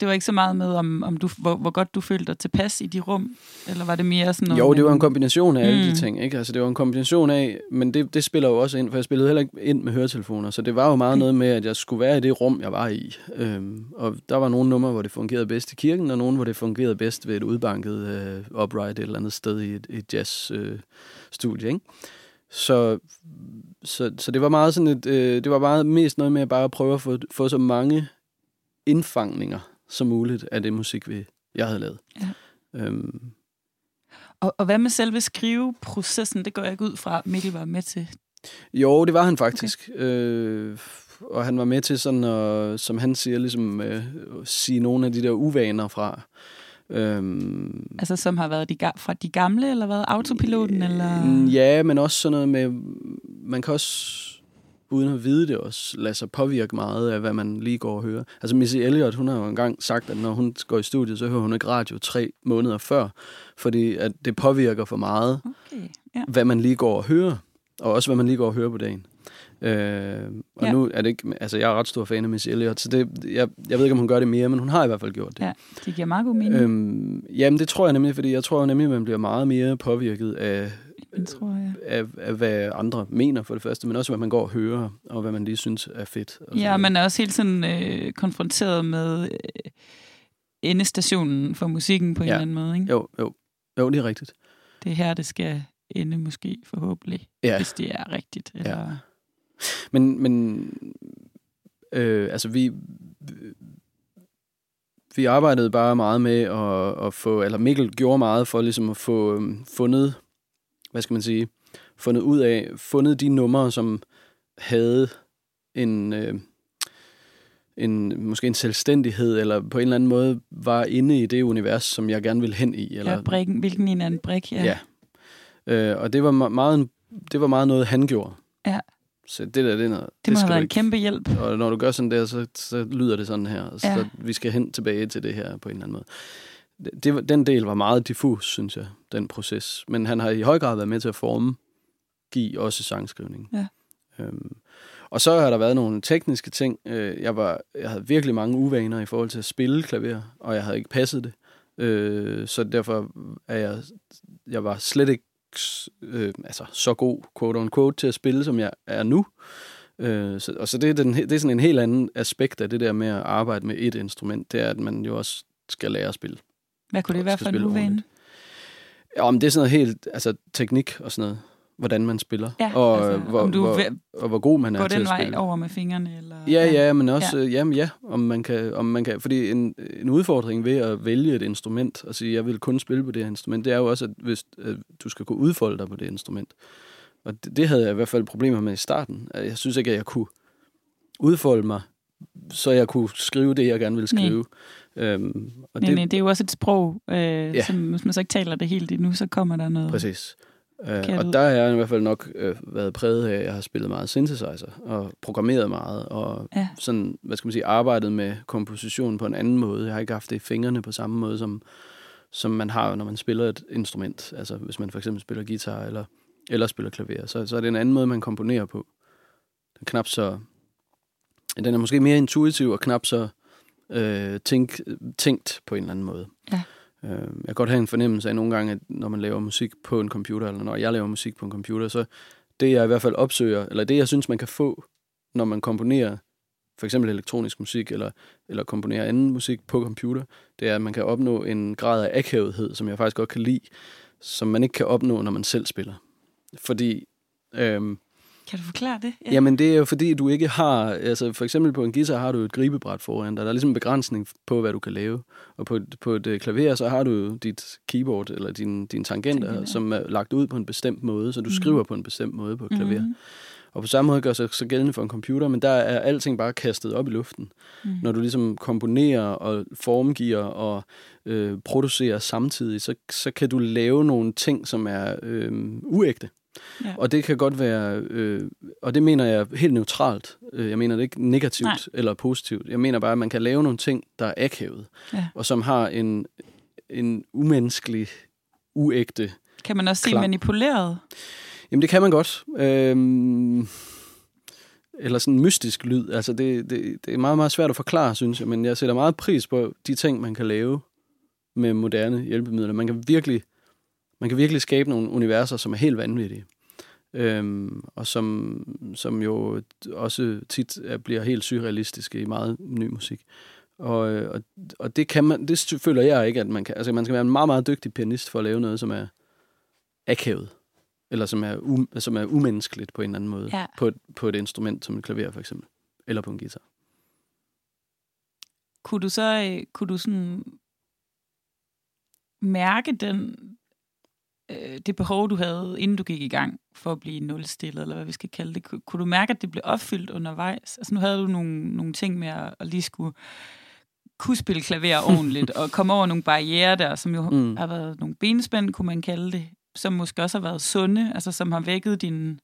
det var ikke så meget med, om, om du, hvor, hvor godt du følte dig tilpas i de rum, eller var det mere sådan noget? Jo, det var en kombination af mm. alle de mm. ting, ikke? Altså, det var en kombination af, men det, det spiller jo også ind, for jeg spillede heller ikke ind med høretelefoner, så det var jo meget noget med, at jeg skulle være i det rum, jeg var i. Øhm, og der var nogle numre, hvor det fungerede bedst i kirken, og nogle, hvor det fungerede bedst ved et udbanket øh, upright et eller andet sted i et, et jazz-studie, øh, ikke? Så, så, så det var meget sådan et, øh, det var meget mest noget med at bare prøve at få, få så mange indfangninger som muligt af det musik, vi, jeg havde lavet. Ja. Øhm. Og, og hvad med selve skriveprocessen? Det går jeg ikke ud fra, Mikkel var med til. Jo, det var han faktisk. Okay. Øh, og han var med til sådan at, som han siger, ligesom øh, sige nogle af de der uvaner fra. Øhm, altså som har været de, fra de gamle, eller hvad? Autopiloten, eller? Ja, men også sådan noget med, man kan også uden at vide det også, lader sig påvirke meget af, hvad man lige går og hører. Altså Missy Elliott, hun har jo engang sagt, at når hun går i studiet, så hører hun ikke radio tre måneder før, fordi at det påvirker for meget, okay, ja. hvad man lige går og hører, og også hvad man lige går og hører på dagen. Øh, og ja. nu er det ikke, altså jeg er ret stor fan af Missy Elliott, så det, jeg, jeg ved ikke, om hun gør det mere, men hun har i hvert fald gjort det. Ja, det giver meget god mening. Øhm, jamen det tror jeg nemlig, fordi jeg tror nemlig, at man bliver meget mere påvirket af, det tror jeg. Af, af, hvad andre mener for det første, men også hvad man går og hører, og hvad man lige synes er fedt. Og ja, man er også hele tiden øh, konfronteret med øh, endestationen for musikken på en ja. eller anden måde. Ikke? Jo, jo. Jo, det er rigtigt. Det er her, det skal ende måske forhåbentlig, ja. hvis det er rigtigt. Eller... Ja. Men, men øh, altså vi, vi arbejdede bare meget med at, at få, eller Mikkel gjorde meget for ligesom at få um, fundet hvad skal man sige, fundet ud af, fundet de numre, som havde en, øh, en, måske en selvstændighed, eller på en eller anden måde var inde i det univers, som jeg gerne ville hen i. Eller, ja, brikken, hvilken en anden brik, ja. ja. Øh, og det var, meget, det var meget noget, han gjorde. Ja. Så det der, det er noget, det, det må have været en kæmpe hjælp. Og når du gør sådan der, så, så lyder det sådan her. Så ja. vi skal hen tilbage til det her på en eller anden måde det, den del var meget diffus, synes jeg, den proces. Men han har i høj grad været med til at forme, give også sangskrivning. Ja. Øhm, og så har der været nogle tekniske ting. Øh, jeg, var, jeg havde virkelig mange uvaner i forhold til at spille klaver, og jeg havde ikke passet det. Øh, så derfor er jeg, jeg var slet ikke øh, altså, så god, quote on quote, til at spille, som jeg er nu. Øh, så, og så det er, den, det er sådan en helt anden aspekt af det der med at arbejde med et instrument, det er, at man jo også skal lære at spille. Hvad kunne det være for en uvane? Ja, men det er sådan noget helt, altså teknik og sådan noget. Hvordan man spiller. Ja, og, altså, hvor, om du hvor, og hvor god man er til at spille. den vej over med fingrene? Eller, ja, ja, men også, ja. jamen ja, om man kan, om man kan, fordi en, en udfordring ved at vælge et instrument, og sige, jeg vil kun spille på det her instrument, det er jo også, at hvis at du skal kunne udfolde dig på det instrument. Og det, det havde jeg i hvert fald problemer med i starten. Jeg synes ikke, at jeg kunne udfolde mig, så jeg kunne skrive det, jeg gerne ville skrive. Nej. Øhm, og nej, det, nej, det er jo også et sprog, øh, ja. som hvis man så ikke taler det helt endnu, så kommer der noget. Præcis. Øh, og der har jeg i hvert fald nok øh, været præget af, at jeg har spillet meget synthesizer og programmeret meget og ja. sådan, hvad skal man sige, arbejdet med komposition på en anden måde. Jeg har ikke haft det i fingrene på samme måde, som, som man har, når man spiller et instrument. Altså hvis man for eksempel spiller guitar eller, eller spiller klaver, så, så er det en anden måde, man komponerer på. Den er knap så... Den er måske mere intuitiv og knap så øh, tænk, tænkt på en eller anden måde. Ja. Øh, jeg kan godt have en fornemmelse af nogle gange, at når man laver musik på en computer, eller når jeg laver musik på en computer, så det jeg i hvert fald opsøger, eller det jeg synes, man kan få, når man komponerer for eksempel elektronisk musik, eller, eller komponerer anden musik på computer, det er, at man kan opnå en grad af akavethed, som jeg faktisk godt kan lide, som man ikke kan opnå, når man selv spiller. Fordi øhm, Kan du forklare det? Ja. Jamen, det er jo fordi, du ikke har... Altså, for eksempel på en guitar har du et gribebræt foran dig. Der er ligesom en begrænsning på, hvad du kan lave. Og på, på et øh, klaver, så har du dit keyboard, eller din, din tangenter, Tangenter. som er lagt ud på en bestemt måde, så du Mhm. skriver på en bestemt måde på et klaver. Mhm. Og på samme måde gør sig så gældende for en computer, men der er alting bare kastet op i luften. Mm. Når du ligesom komponerer og formgiver og øh, producerer samtidig, så, så kan du lave nogle ting, som er øh, uægte. Ja. Og det kan godt være, øh, og det mener jeg helt neutralt. Øh, Jeg mener det ikke negativt Nej. Eller positivt. Jeg mener bare, at man kan lave nogle ting, der er akavet, Ja. og som har en, en umenneskelig, uægte Kan man også sige Klar. manipuleret? Jamen, det kan man godt. Øhm, eller sådan en mystisk lyd. Altså, det, det, det er meget, meget svært at forklare, synes jeg. Men jeg sætter meget pris på de ting, man kan lave med moderne hjælpemidler. Man kan virkelig, man kan virkelig skabe nogle universer, som er helt vanvittige. Øhm, og som, som jo også tit er, bliver helt surrealistiske i meget ny musik. Og, øh, og, og det, kan man, det føler jeg ikke, at man kan. Altså, man skal være en meget, meget dygtig pianist for at lave noget, som er akavet eller som er, um, som er umenneskeligt på en eller anden måde. Ja. På, et, på et instrument som et klaver for eksempel. Eller på en guitar. Kunne du så øh, kunne du sådan mærke den, øh, det behov, du havde, inden du gik i gang for at blive nulstillet, eller hvad vi skal kalde det? Kunne, du mærke, at det blev opfyldt undervejs? Altså nu havde du nogle, nogle ting med at, at lige skulle kunne spille klaver [laughs] ordentligt, og komme over nogle barriere der, som jo Mm. har været nogle benspænd, kunne man kalde det, som måske også har været sunde, altså som har vækket din,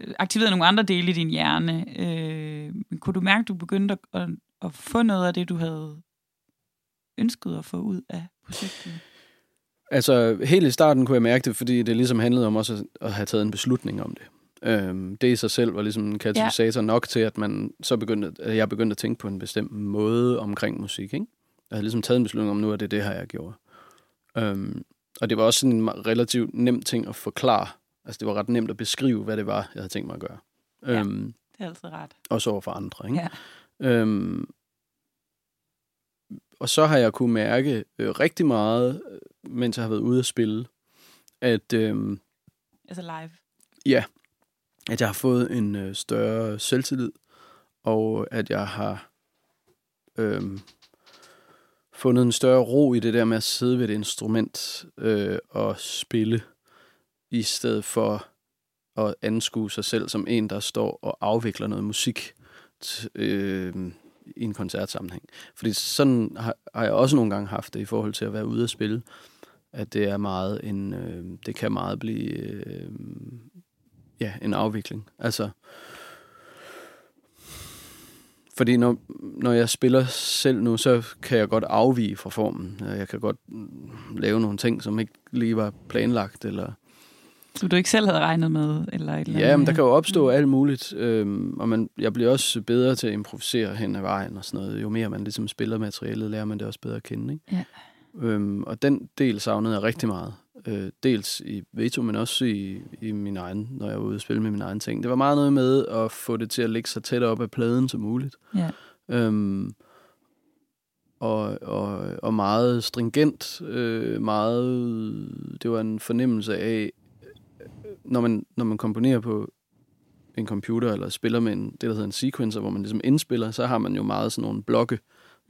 øh, aktiveret nogle andre dele i din hjerne. Øh, men kunne du mærke, at du begyndte at, at, at få noget af det, du havde ønsket at få ud af projektet? Altså, helt i starten kunne jeg mærke det, fordi det ligesom handlede om også at, have taget en beslutning om det. Øhm, det i sig selv var ligesom en katalysator ja. nok til, at man så begyndte, at jeg begyndte at tænke på en bestemt måde omkring musik. Ikke? Jeg havde ligesom taget en beslutning om, nu er det det her, jeg gjorde. Øhm, og det var også sådan en relativt nem ting at forklare. Altså, det var ret nemt at beskrive, hvad det var, jeg havde tænkt mig at gøre. Ja. Øhm, Det er altid rart. også over for andre. Ikke? Ja. Øhm, og så har jeg kunne mærke øh, rigtig meget, mens jeg har været ude at spille, at, øh, Altså live. at jeg har fået en øh, større selvtillid, og at jeg har øh, fundet en større ro i det der med at sidde ved et instrument øh, og spille, i stedet for at anskue sig selv som en, der står og afvikler noget musik øh, i en koncertsammenhæng. Fordi sådan har, har jeg også nogle gange haft det i forhold til at være ude at spille, at det er meget en, øh, det kan meget blive øh, ja, en afvikling. Altså, fordi når, når jeg spiller selv nu, så kan jeg godt afvige fra formen. Jeg kan godt mm, lave nogle ting, som ikke lige var planlagt, eller Som du ikke selv havde regnet med? Eller et eller Ja, men der andet. kan jo opstå alt muligt, øhm, og man, jeg bliver også bedre til at improvisere hen ad vejen og sådan noget. Jo mere man ligesom spiller materialet, lærer man det også bedre at kende. Ikke? Ja. Øhm, og den del savnede jeg rigtig meget. Øh, dels i Veto, men også i, i min egen, når jeg var ude og spille med min egen ting. Det var meget noget med at få det til at ligge så tæt op af pladen som muligt. Ja. Øhm, og, og, og meget stringent, øh, meget, det var en fornemmelse af, når man, når man komponerer på en computer, eller spiller med en, det, der hedder en sequencer, hvor man ligesom indspiller, så har man jo meget sådan nogle blokke,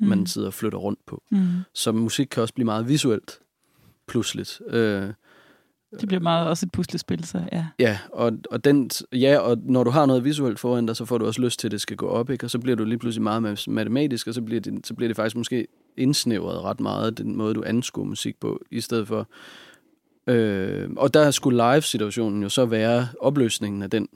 mm. man sidder og flytter rundt på. Mm. Så musik kan også blive meget visuelt, pludseligt. Øh, Det bliver meget også et puslespil, så ja. Ja, og, og, den, ja, og når du har noget visuelt foran dig, så får du også lyst til, at det skal gå op, ikke? og så bliver du lige pludselig meget ma- matematisk, og så bliver, det, så bliver det faktisk måske indsnævret ret meget, den måde, du anskuer musik på, i stedet for... Øh, og der skulle live-situationen jo så være opløsningen af den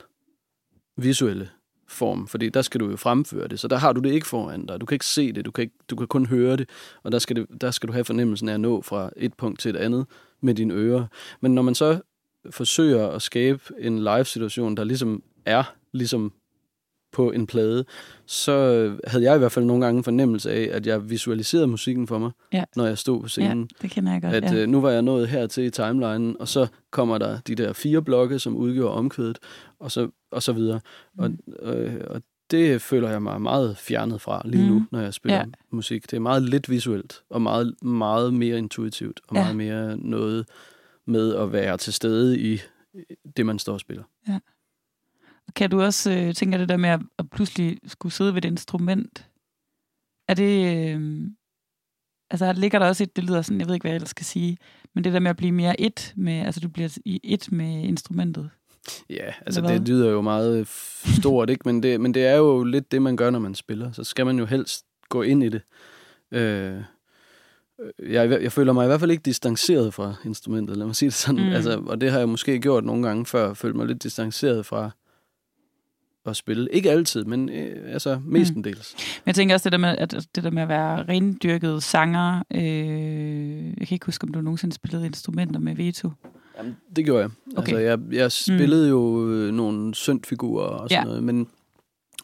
visuelle form, fordi der skal du jo fremføre det, så der har du det ikke foran dig. Du kan ikke se det, du kan, ikke, du kan kun høre det, og der skal, det, der skal du have fornemmelsen af at nå fra et punkt til et andet med dine ører. Men når man så forsøger at skabe en live-situation, der ligesom er ligesom på en plade, så havde jeg i hvert fald nogle gange en fornemmelse af, at jeg visualiserede musikken for mig, Ja. når jeg stod på scenen. ja, det kender jeg godt. At ja. øh, nu var jeg nået hertil i timelinen, og så kommer der de der fire blokke, som udgjorde omkvædet, og så, og så videre. Mm. Og, øh, og det føler jeg mig meget fjernet fra lige mm. nu, når jeg spiller Ja. ja. musik. Det er meget lidt visuelt, og meget, meget mere intuitivt, og Ja. meget mere noget med at være til stede i det, man står og spiller. kan du også øh, tænke det der med at, at pludselig skulle sidde ved et instrument? Er det... Øh, altså ligger der også et, det lyder sådan, jeg ved ikke, hvad jeg ellers skal sige, men det der med at blive mere et med, altså du bliver i et med instrumentet. Ja, altså det lyder jo meget stort, ikke? Men det, men det er jo lidt det, man gør, når man spiller. Så skal man jo helst gå ind i det. Øh, jeg, jeg føler mig i hvert fald ikke distanceret fra instrumentet, lad mig sige det sådan. Mm. Altså, og det har jeg måske gjort nogle gange før, følt mig lidt distanceret fra at spille. Ikke altid, men øh, altså mestendels. Mm. Men jeg tænker også det der med at, det der med at være rendyrket sanger. Øh, jeg kan ikke huske, om du nogensinde spillede instrumenter med Veto. Jamen, det gjorde jeg. Okay. Altså, jeg, jeg spillede mm. jo øh, nogle syntfigurer og sådan ja. noget, men,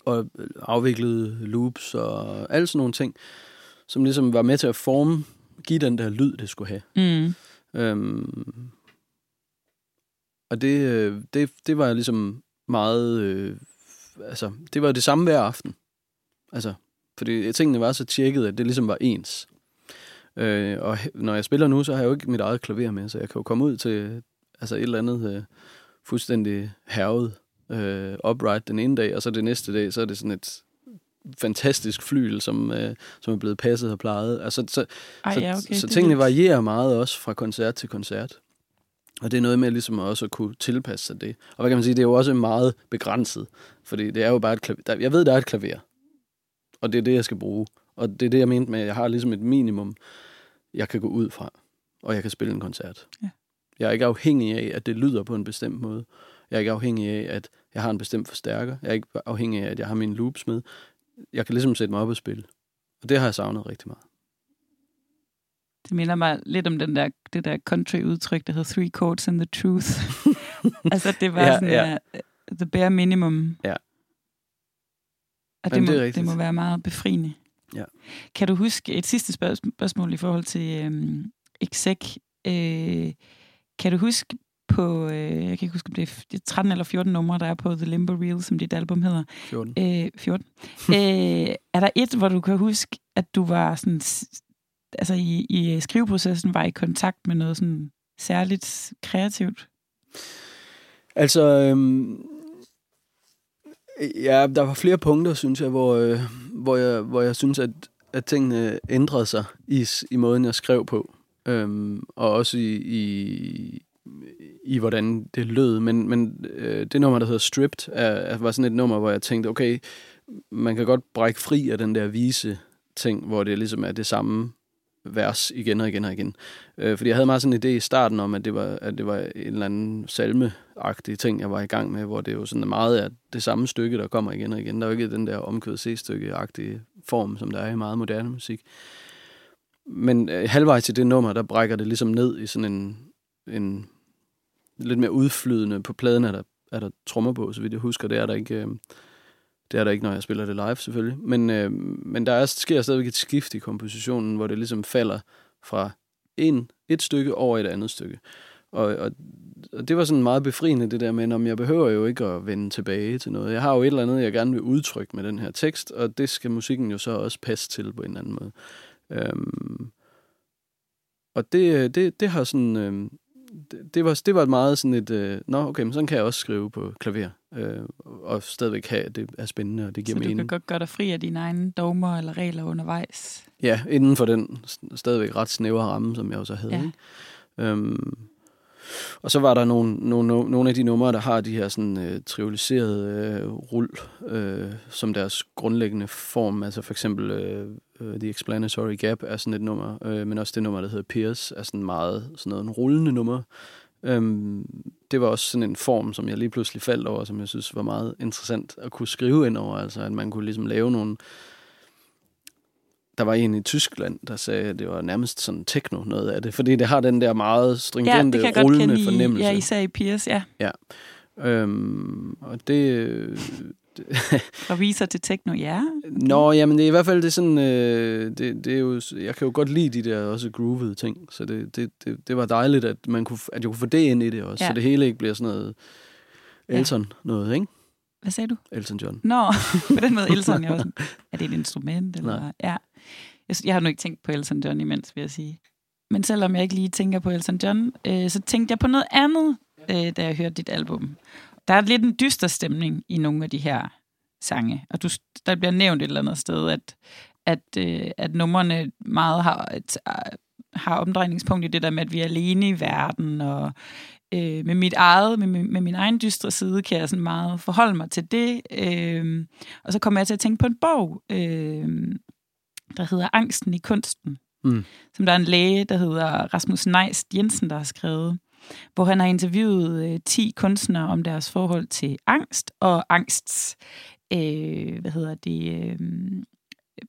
og afviklede loops og alle sådan nogle ting, som ligesom var med til at forme, give den der lyd, det skulle have. Mm. Øhm, og det, øh, det, det var ligesom meget... Øh, altså, det var det samme hver aften. Altså, fordi tingene var så tjekket, at det ligesom var ens. Øh, og når jeg spiller nu, så har jeg jo ikke mit eget klaver med, så jeg kan jo komme ud til altså et eller andet øh, fuldstændig hervet øh, upright den ene dag, og så det næste dag, så er det sådan et fantastisk flyl, som, øh, som er blevet passet og plejet. Altså, så, Ej, ja, okay, så, så tingene varierer meget også fra koncert til koncert. Og det er noget med ligesom også at kunne tilpasse sig det. Og hvad kan man sige, det er jo også meget begrænset. Fordi det er jo bare et klaver. Jeg ved, der er et klaver. Og det er det, jeg skal bruge. Og det er det, jeg mente med, at jeg har ligesom et minimum, jeg kan gå ud fra. Og jeg kan spille en koncert. Ja. Jeg er ikke afhængig af, at det lyder på en bestemt måde. Jeg er ikke afhængig af, at jeg har en bestemt forstærker. Jeg er ikke afhængig af, at jeg har mine loops med. Jeg kan ligesom sætte mig op og spille. Og det har jeg savnet rigtig meget. Det minder mig lidt om den der, det der country-udtryk, der hedder three chords and the truth. [laughs] altså, det var ja, sådan ja. Uh, the bare minimum. Ja. Og det, må, det, det må være meget befriende. Ja. Kan du huske et sidste spørgsmål i forhold til øhm, exec? Øh, kan du huske på, øh, jeg kan ikke huske, om det er 13 eller 14 numre, der er på The Limbo Reel, som dit album hedder. 14. Øh, 14. [laughs] øh, er der et, hvor du kan huske, at du var sådan, altså i, i skriveprocessen var i kontakt med noget sådan særligt kreativt? Altså, øhm, ja, der var flere punkter, synes jeg, hvor, øh, hvor, jeg, hvor jeg synes, at, at tingene ændrede sig i, i måden, jeg skrev på. Øhm, og også i, i, i, hvordan det lød. Men, men øh, det nummer, der hedder Stripped, er, var sådan et nummer, hvor jeg tænkte, okay, man kan godt brække fri af den der vise ting, hvor det ligesom er det samme vers igen og igen og igen. Øh, fordi jeg havde meget sådan en idé i starten om, at det var, at det var en eller anden salmeagtig ting, jeg var i gang med, hvor det jo sådan meget er det samme stykke, der kommer igen og igen. Der er jo ikke den der omkødet C-stykke-agtige form, som der er i meget moderne musik. Men øh, halvvejs til det nummer, der brækker det ligesom ned i sådan en, en lidt mere udflydende. På pladen er der, er der trommer på, så vidt jeg husker. Det er der ikke, øh, det er der ikke når jeg spiller det live selvfølgelig. Men, øh, men der er, sker stadigvæk et skift i kompositionen, hvor det ligesom falder fra en, et stykke over et andet stykke. Og, og, og det var sådan meget befriende, det der med, om jeg behøver jo ikke at vende tilbage til noget. Jeg har jo et eller andet, jeg gerne vil udtrykke med den her tekst, og det skal musikken jo så også passe til på en eller anden måde. Øhm, og det, øh, det, det har sådan... Øh, det, det, var, det var meget sådan et... Øh, Nå, okay, men sådan kan jeg også skrive på klaver. Øh, og stadigvæk have, at det er spændende, og det giver mening. Så du kan godt gøre dig fri af dine egne dogmer eller regler undervejs? Ja, inden for den stadigvæk ret snævre ramme, som jeg også havde. Ja. Ikke? Øhm, og så var der nogle, nogle, nogle af de numre, der har de her sådan øh, trivialiserede øh, rul øh, som deres grundlæggende form. Altså for eksempel øh, øh, The Explanatory Gap er sådan et nummer, øh, men også det nummer, der hedder Pierce, er sådan meget sådan noget en rullende nummer. Øhm, det var også sådan en form, som jeg lige pludselig faldt over, som jeg synes var meget interessant at kunne skrive ind over. Altså at man kunne ligesom lave nogle der var en i Tyskland, der sagde, at det var nærmest sådan techno noget af det, fordi det har den der meget stringente, ja, rullende i, fornemmelse. Ja, især i Piers, ja. Ja. Øhm, og det... [laughs] Fra viser til techno, ja. Nå, jamen det er i hvert fald det er sådan, øh, det, det er jo, jeg kan jo godt lide de der også groovede ting, så det, det, det, det var dejligt, at, man kunne, at jeg kunne få det ind i det også, ja. så det hele ikke bliver sådan noget Elton ja. noget, ikke? Hvad sagde du? Elton John. Nå, på den måde [laughs] Elton, jeg var sådan, er det et instrument? Eller? Nej. Ja. Jeg, jeg har nu ikke tænkt på Elton John imens, vil jeg sige. Men selvom jeg ikke lige tænker på Elton John, øh, så tænkte jeg på noget andet, øh, da jeg hørte dit album. der er lidt en dyster stemning i nogle af de her sange. Og du, der bliver nævnt et eller andet sted, at, at, øh, at numrene meget har, et, har omdrejningspunkt i det der med, at vi er alene i verden, og øh, med mit eget, med, med min egen dystre side, kan jeg sådan meget forholde mig til det. Øh, og så kommer jeg til at tænke på en bog, øh, der hedder Angsten i kunsten, mm. som der er en læge, der hedder Rasmus Neist Jensen, der har skrevet, hvor han har interviewet øh, 10 kunstnere om deres forhold til angst og angsts, øh, hvad hedder det, øh,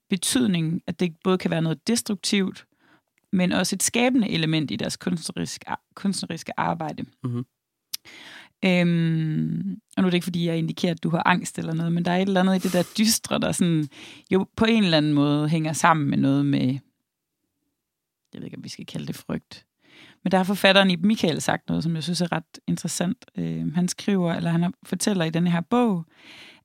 betydning, at det både kan være noget destruktivt, men også et skabende element i deres kunstneriske, kunstneriske arbejde. Mm-hmm. Øhm, og nu er det ikke, fordi jeg indikerer, at du har angst eller noget, men der er et eller andet i det der dystre, der sådan, jo på en eller anden måde hænger sammen med noget med, jeg ved ikke, om vi skal kalde det frygt. Men der har forfatteren i Michael sagt noget, som jeg synes er ret interessant. Øh, han skriver, eller han fortæller i den her bog,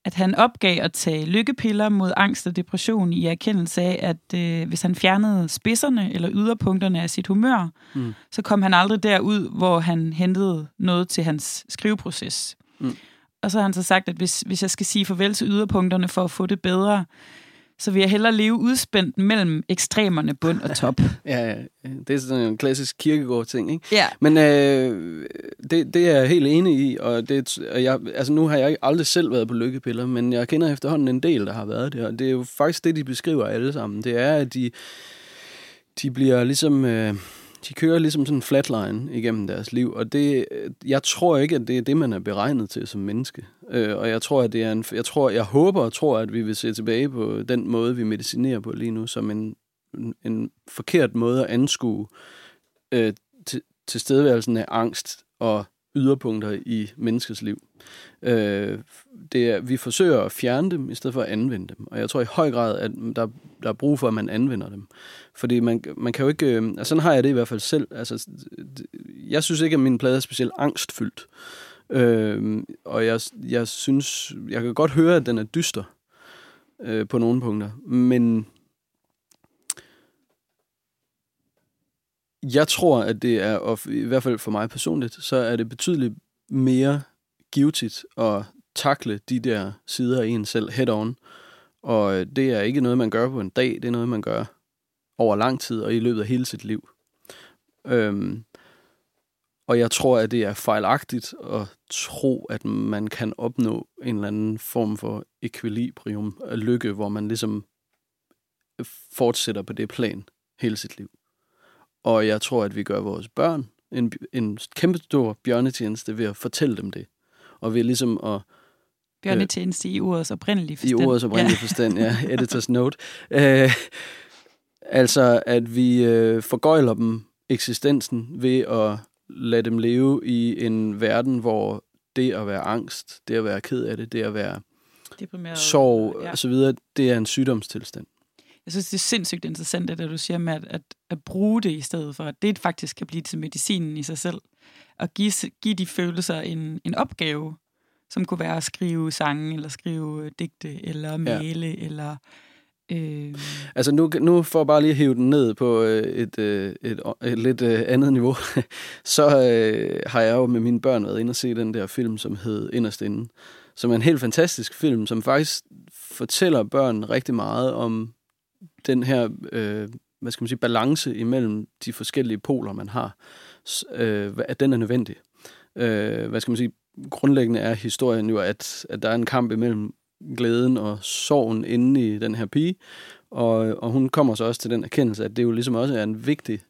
at han opgav at tage lykkepiller mod angst og depression i erkendelse af, at øh, hvis han fjernede spidserne eller yderpunkterne af sit humør, mm. så kom han aldrig derud, hvor han hentede noget til hans skriveproces. Mm. Og så har han så sagt, at hvis, hvis jeg skal sige farvel til yderpunkterne for at få det bedre, så vil jeg hellere leve udspændt mellem ekstremerne bund og top. [laughs] ja, det er sådan en klassisk kirkegård-ting, ikke? Ja. Men øh, det, det er jeg helt enig i, og det, jeg, altså nu har jeg aldrig selv været på lykkepiller, men jeg kender efterhånden en del, der har været det, og det er jo faktisk det, de beskriver alle sammen. Det er, at de, de bliver ligesom... Øh, de kører ligesom sådan en flatline igennem deres liv, og det, øh, jeg tror ikke, at det er det, man er beregnet til som menneske. Øh, og jeg tror, at det er en, jeg tror, jeg håber og tror, at vi vil se tilbage på den måde, vi medicinerer på lige nu, som en, en forkert måde at anskue øh, tilstedeværelsen af angst og yderpunkter i menneskets liv. Øh, det er, vi forsøger at fjerne dem, i stedet for at anvende dem. Og jeg tror i høj grad, at der, der er brug for, at man anvender dem. Fordi man, man kan jo ikke... Øh, altså sådan har jeg det i hvert fald selv. Altså, jeg synes ikke, at min plade er specielt angstfyldt. Øh, og jeg, jeg synes... Jeg kan godt høre, at den er dyster øh, på nogle punkter. Men jeg tror, at det er, og i hvert fald for mig personligt, så er det betydeligt mere givetigt at takle de der sider af en selv head-on. Og øh, det er ikke noget, man gør på en dag, det er noget, man gør over lang tid og i løbet af hele sit liv. Øhm, og jeg tror, at det er fejlagtigt at tro, at man kan opnå en eller anden form for ekvilibrium af lykke, hvor man ligesom fortsætter på det plan hele sit liv. Og jeg tror, at vi gør vores børn en, en kæmpe stor bjørnetjeneste ved at fortælle dem det. Og ved ligesom at... Bjørnetjeneste øh, i ordets oprindelige forstand. I ordets oprindelige ja. forstand, ja. Editors note. Øh, altså, at vi øh, forgøjler dem eksistensen ved at lade dem leve i en verden, hvor det at være angst, det at være ked af det, det at være Deprimeret, sorg ja. osv., det er en sygdomstilstand jeg synes, det er sindssygt interessant, det der du siger med at, at, at bruge det i stedet for, at det faktisk kan blive til medicinen i sig selv. Og give, give de følelser en, en opgave, som kunne være at skrive sange, eller skrive digte, eller male, ja. eller... Øh... Altså nu, nu for bare lige at hive den ned på øh, et, øh, et, et, et lidt andet niveau, [laughs] så øh, har jeg jo med mine børn været inde og se den der film, som hed Inderst Inden, som er en helt fantastisk film, som faktisk fortæller børn rigtig meget om den her øh, hvad skal man sige, balance imellem de forskellige poler, man har, øh, at den er nødvendig. Øh, hvad skal man sige, grundlæggende er historien jo, at, at der er en kamp imellem glæden og sorgen inde i den her pige, og, og hun kommer så også til den erkendelse, at det jo ligesom også er en vigtig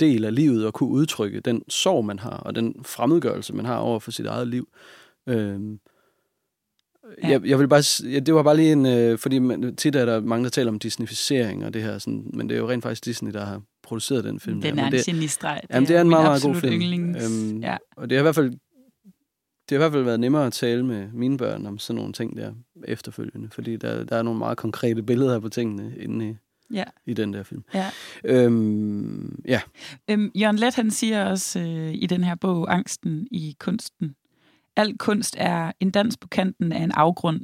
del af livet at kunne udtrykke den sorg, man har, og den fremmedgørelse, man har over for sit eget liv. Øh, Ja. Jeg, jeg vil bare, ja, det var bare lige en, øh, fordi man, tit er der mange, der taler om disneyficering og det her, sådan, men det er jo rent faktisk Disney, der har produceret den film. Den der. er en genistreg. Jamen, det er en meget, meget god film. Øhm, ja. Og det har i hvert fald det har i hvert fald været nemmere at tale med mine børn om sådan nogle ting der efterfølgende, fordi der, der er nogle meget konkrete billeder på tingene inde i, ja. i den der film. Ja. Øhm, ja. Øhm, Jørgen Let, han siger også øh, i den her bog, Angsten i kunsten, al kunst er en dans på kanten af en afgrund.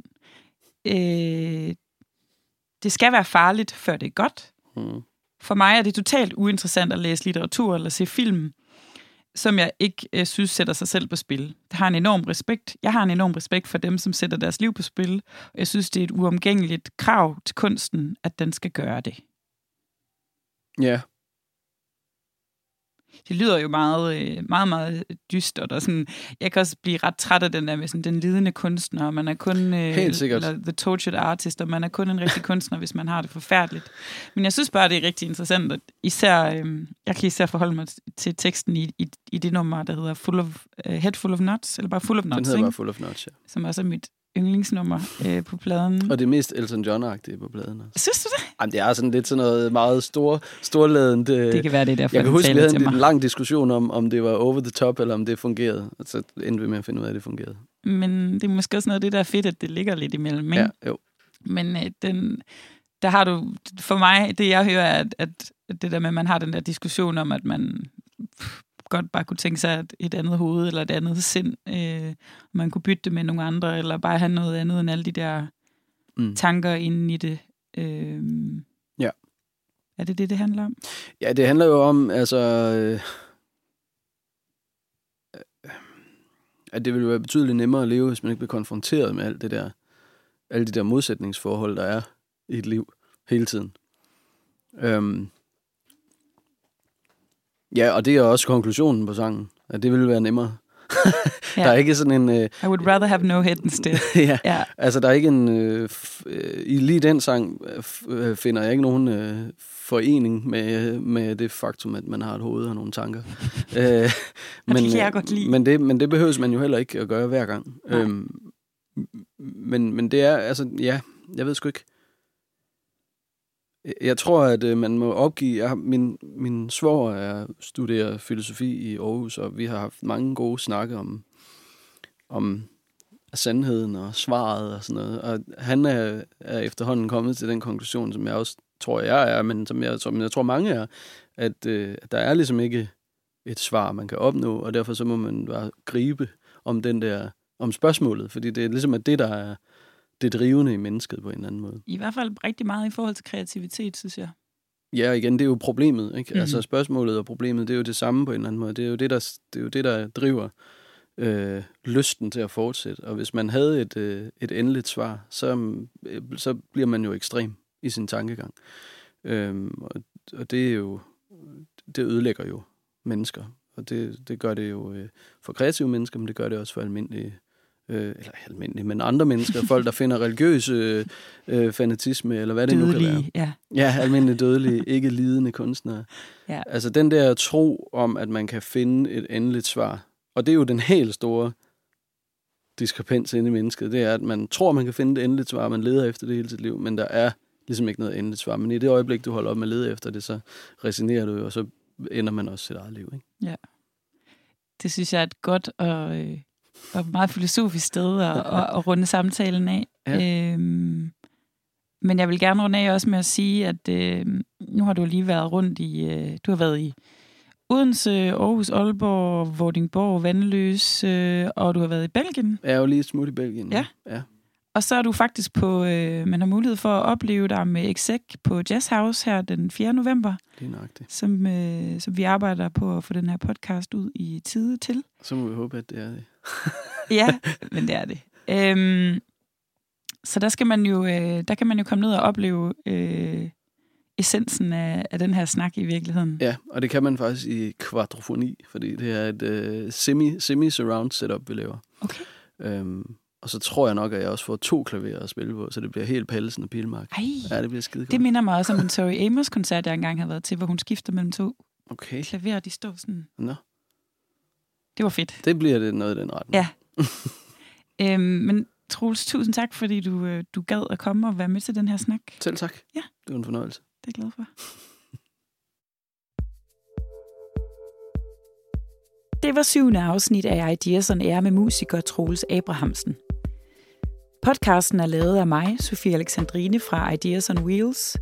Øh, det skal være farligt, før det er godt. Mm. For mig er det totalt uinteressant at læse litteratur eller se film som jeg ikke øh, synes sætter sig selv på spil. Det har en enorm respekt. Jeg har en enorm respekt for dem, som sætter deres liv på spil. Og jeg synes, det er et uomgængeligt krav til kunsten, at den skal gøre det. Ja, det lyder jo meget, øh, meget, meget dystert. Og sådan, jeg kan også blive ret træt af den der med sådan, den lidende kunstner, og man er kun... Øh, Helt sikkert. Eller the tortured artist, og man er kun en rigtig [laughs] kunstner, hvis man har det forfærdeligt. Men jeg synes bare, det er rigtig interessant, at især, øh, jeg kan især forholde mig til teksten i, i, i det nummer, der hedder Full of, uh, Head Full of Nuts, eller bare Full of Nuts, den hedder ikke? bare Full of Nuts, ja. som også er mit yndlingsnummer øh, på pladen. Og det mest Elton John-agtige på pladen. Altså. Synes du det? Jamen, det er sådan lidt sådan noget meget stor, storladent. Øh, Det kan være, det er derfor, jeg kan huske, vi havde en, en lang diskussion om, om det var over the top, eller om det fungerede. Og så endte vi med at finde ud af, at det fungerede. Men det er måske også noget af det, der er fedt, at det ligger lidt imellem. Ikke? Ja, jo. Men øh, den, der har du, for mig, det jeg hører, er, at, at det der med, at man har den der diskussion om, at man godt bare kunne tænke sig et, et andet hoved, eller et andet sind, øh, man kunne bytte det med nogle andre, eller bare have noget andet end alle de der Mm. tanker inde i det. Øh, Ja. Er det det, det handler om? Ja, det handler jo om, altså... Øh, at det ville være betydeligt nemmere at leve, hvis man ikke blev konfronteret med alt det der, alle de der modsætningsforhold, der er i et liv hele tiden. Øhm, ja, og det er også konklusionen på sangen, at det ville være nemmere. [laughs] Der er ikke sådan en... Øh, I would rather have no head instead. [laughs] ja, Ja, Altså, der er ikke en... Øh, øh, I lige den sang øh, øh, finder jeg ikke nogen øh, forening med, med det faktum, at man har et hoved og nogle tanker. [laughs] øh, det kan jeg godt lide. Men det, men det behøves man jo heller ikke at gøre hver gang. Nej. Øhm, men, men det er, altså, ja, jeg ved sgu ikke. Jeg tror, at øh, man må opgive... Jeg har, min, min svoger er studerer filosofi i Aarhus, og vi har haft mange gode snakke om, om sandheden og svaret og sådan noget. Og han er, er efterhånden kommet til den konklusion, som jeg også tror, jeg er, men som jeg, som jeg tror, mange er, at øh, der er ligesom ikke et svar, man kan opnå, og derfor så må man bare gribe om den der, om spørgsmålet, fordi det er ligesom at det, der er det drivende i mennesket på en eller anden måde. i hvert fald rigtig meget i forhold til kreativitet, synes jeg. Ja, og igen, det er jo problemet, ikke? Mm. Altså spørgsmålet og problemet, det er jo det samme på en eller anden måde. Det er jo det, der, det er jo det, der driver øh, lysten til at fortsætte. Og hvis man havde et, øh, et endeligt svar, så, øh, så bliver man jo ekstrem i sin tankegang. Øhm, og, og det er jo, det ødelægger jo mennesker. Og det, det gør det jo øh, for kreative mennesker, men det gør det også for almindelige øh, eller almindelige, men andre mennesker, folk, der finder religiøs øh, fanatisme, eller hvad det nu kan være. Dødelige, ja. Ja, almindelige dødelige, ikke lidende kunstnere. Ja. Altså den der tro om, at man kan finde et endeligt svar. Og det er jo den helt store diskrepans inde i mennesket. Det er, at man tror, man kan finde et endeligt svar, man leder efter det hele sit liv, men der er ligesom ikke noget endeligt svar. Men i det øjeblik, du holder op med at lede efter det, så resignerer du og så ender man også sit eget liv. Ikke? Det synes jeg er et godt og, øh, og meget filosofisk sted at, at, at runde samtalen af. Ja. Øhm, men jeg vil gerne runde af også med at sige, at øh, nu har du lige været rundt i, øh, du har været i Odense, Aarhus, Aalborg, Vordingborg, Vandløs, øh, og du har været i Belgien. Jeg er jo lige smut i Belgien. Ja. ja. Og så er du faktisk på, øh, man har mulighed for at opleve dig med Exec på Jazz House her den 4. november, Lige nøjagtigt. som, øh, som vi arbejder på at få den her podcast ud i tide til. Så må vi håbe, at det er det. [laughs] Ja, men det er det. Øhm, så der skal man jo, øh, der kan man jo komme ned og opleve øh, essensen af, af den her snak i virkeligheden. Ja, og det kan man faktisk i kvadrofoni, fordi det er et øh, semi, semi-surround setup, vi laver. Okay. Øhm, og så tror jeg nok, at jeg også får to klaverer at spille på, så det bliver helt Pallesen og Pilmark. Ej, Ja, det bliver skide det minder mig også om en Tori Amos-koncert, jeg engang har været til, hvor hun skifter mellem to Okay, klaverer, de står sådan. nå. Det var fedt. Det bliver det noget i den retning. Ja. [laughs] Øhm, men Troels, tusind tak, fordi du, øh, du gad at komme og være med til den her snak. Selv tak. Ja. Det var en fornøjelse. Det er jeg glad for. [laughs] Det var syvende afsnit af Ideas on Air med musiker Troels Abrahamsen. Podcasten er lavet af mig, Sofie Alexandrine fra Ideas on Wheels,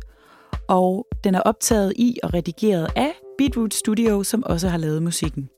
og den er optaget i og redigeret af Beatroot Studio, som også har lavet musikken.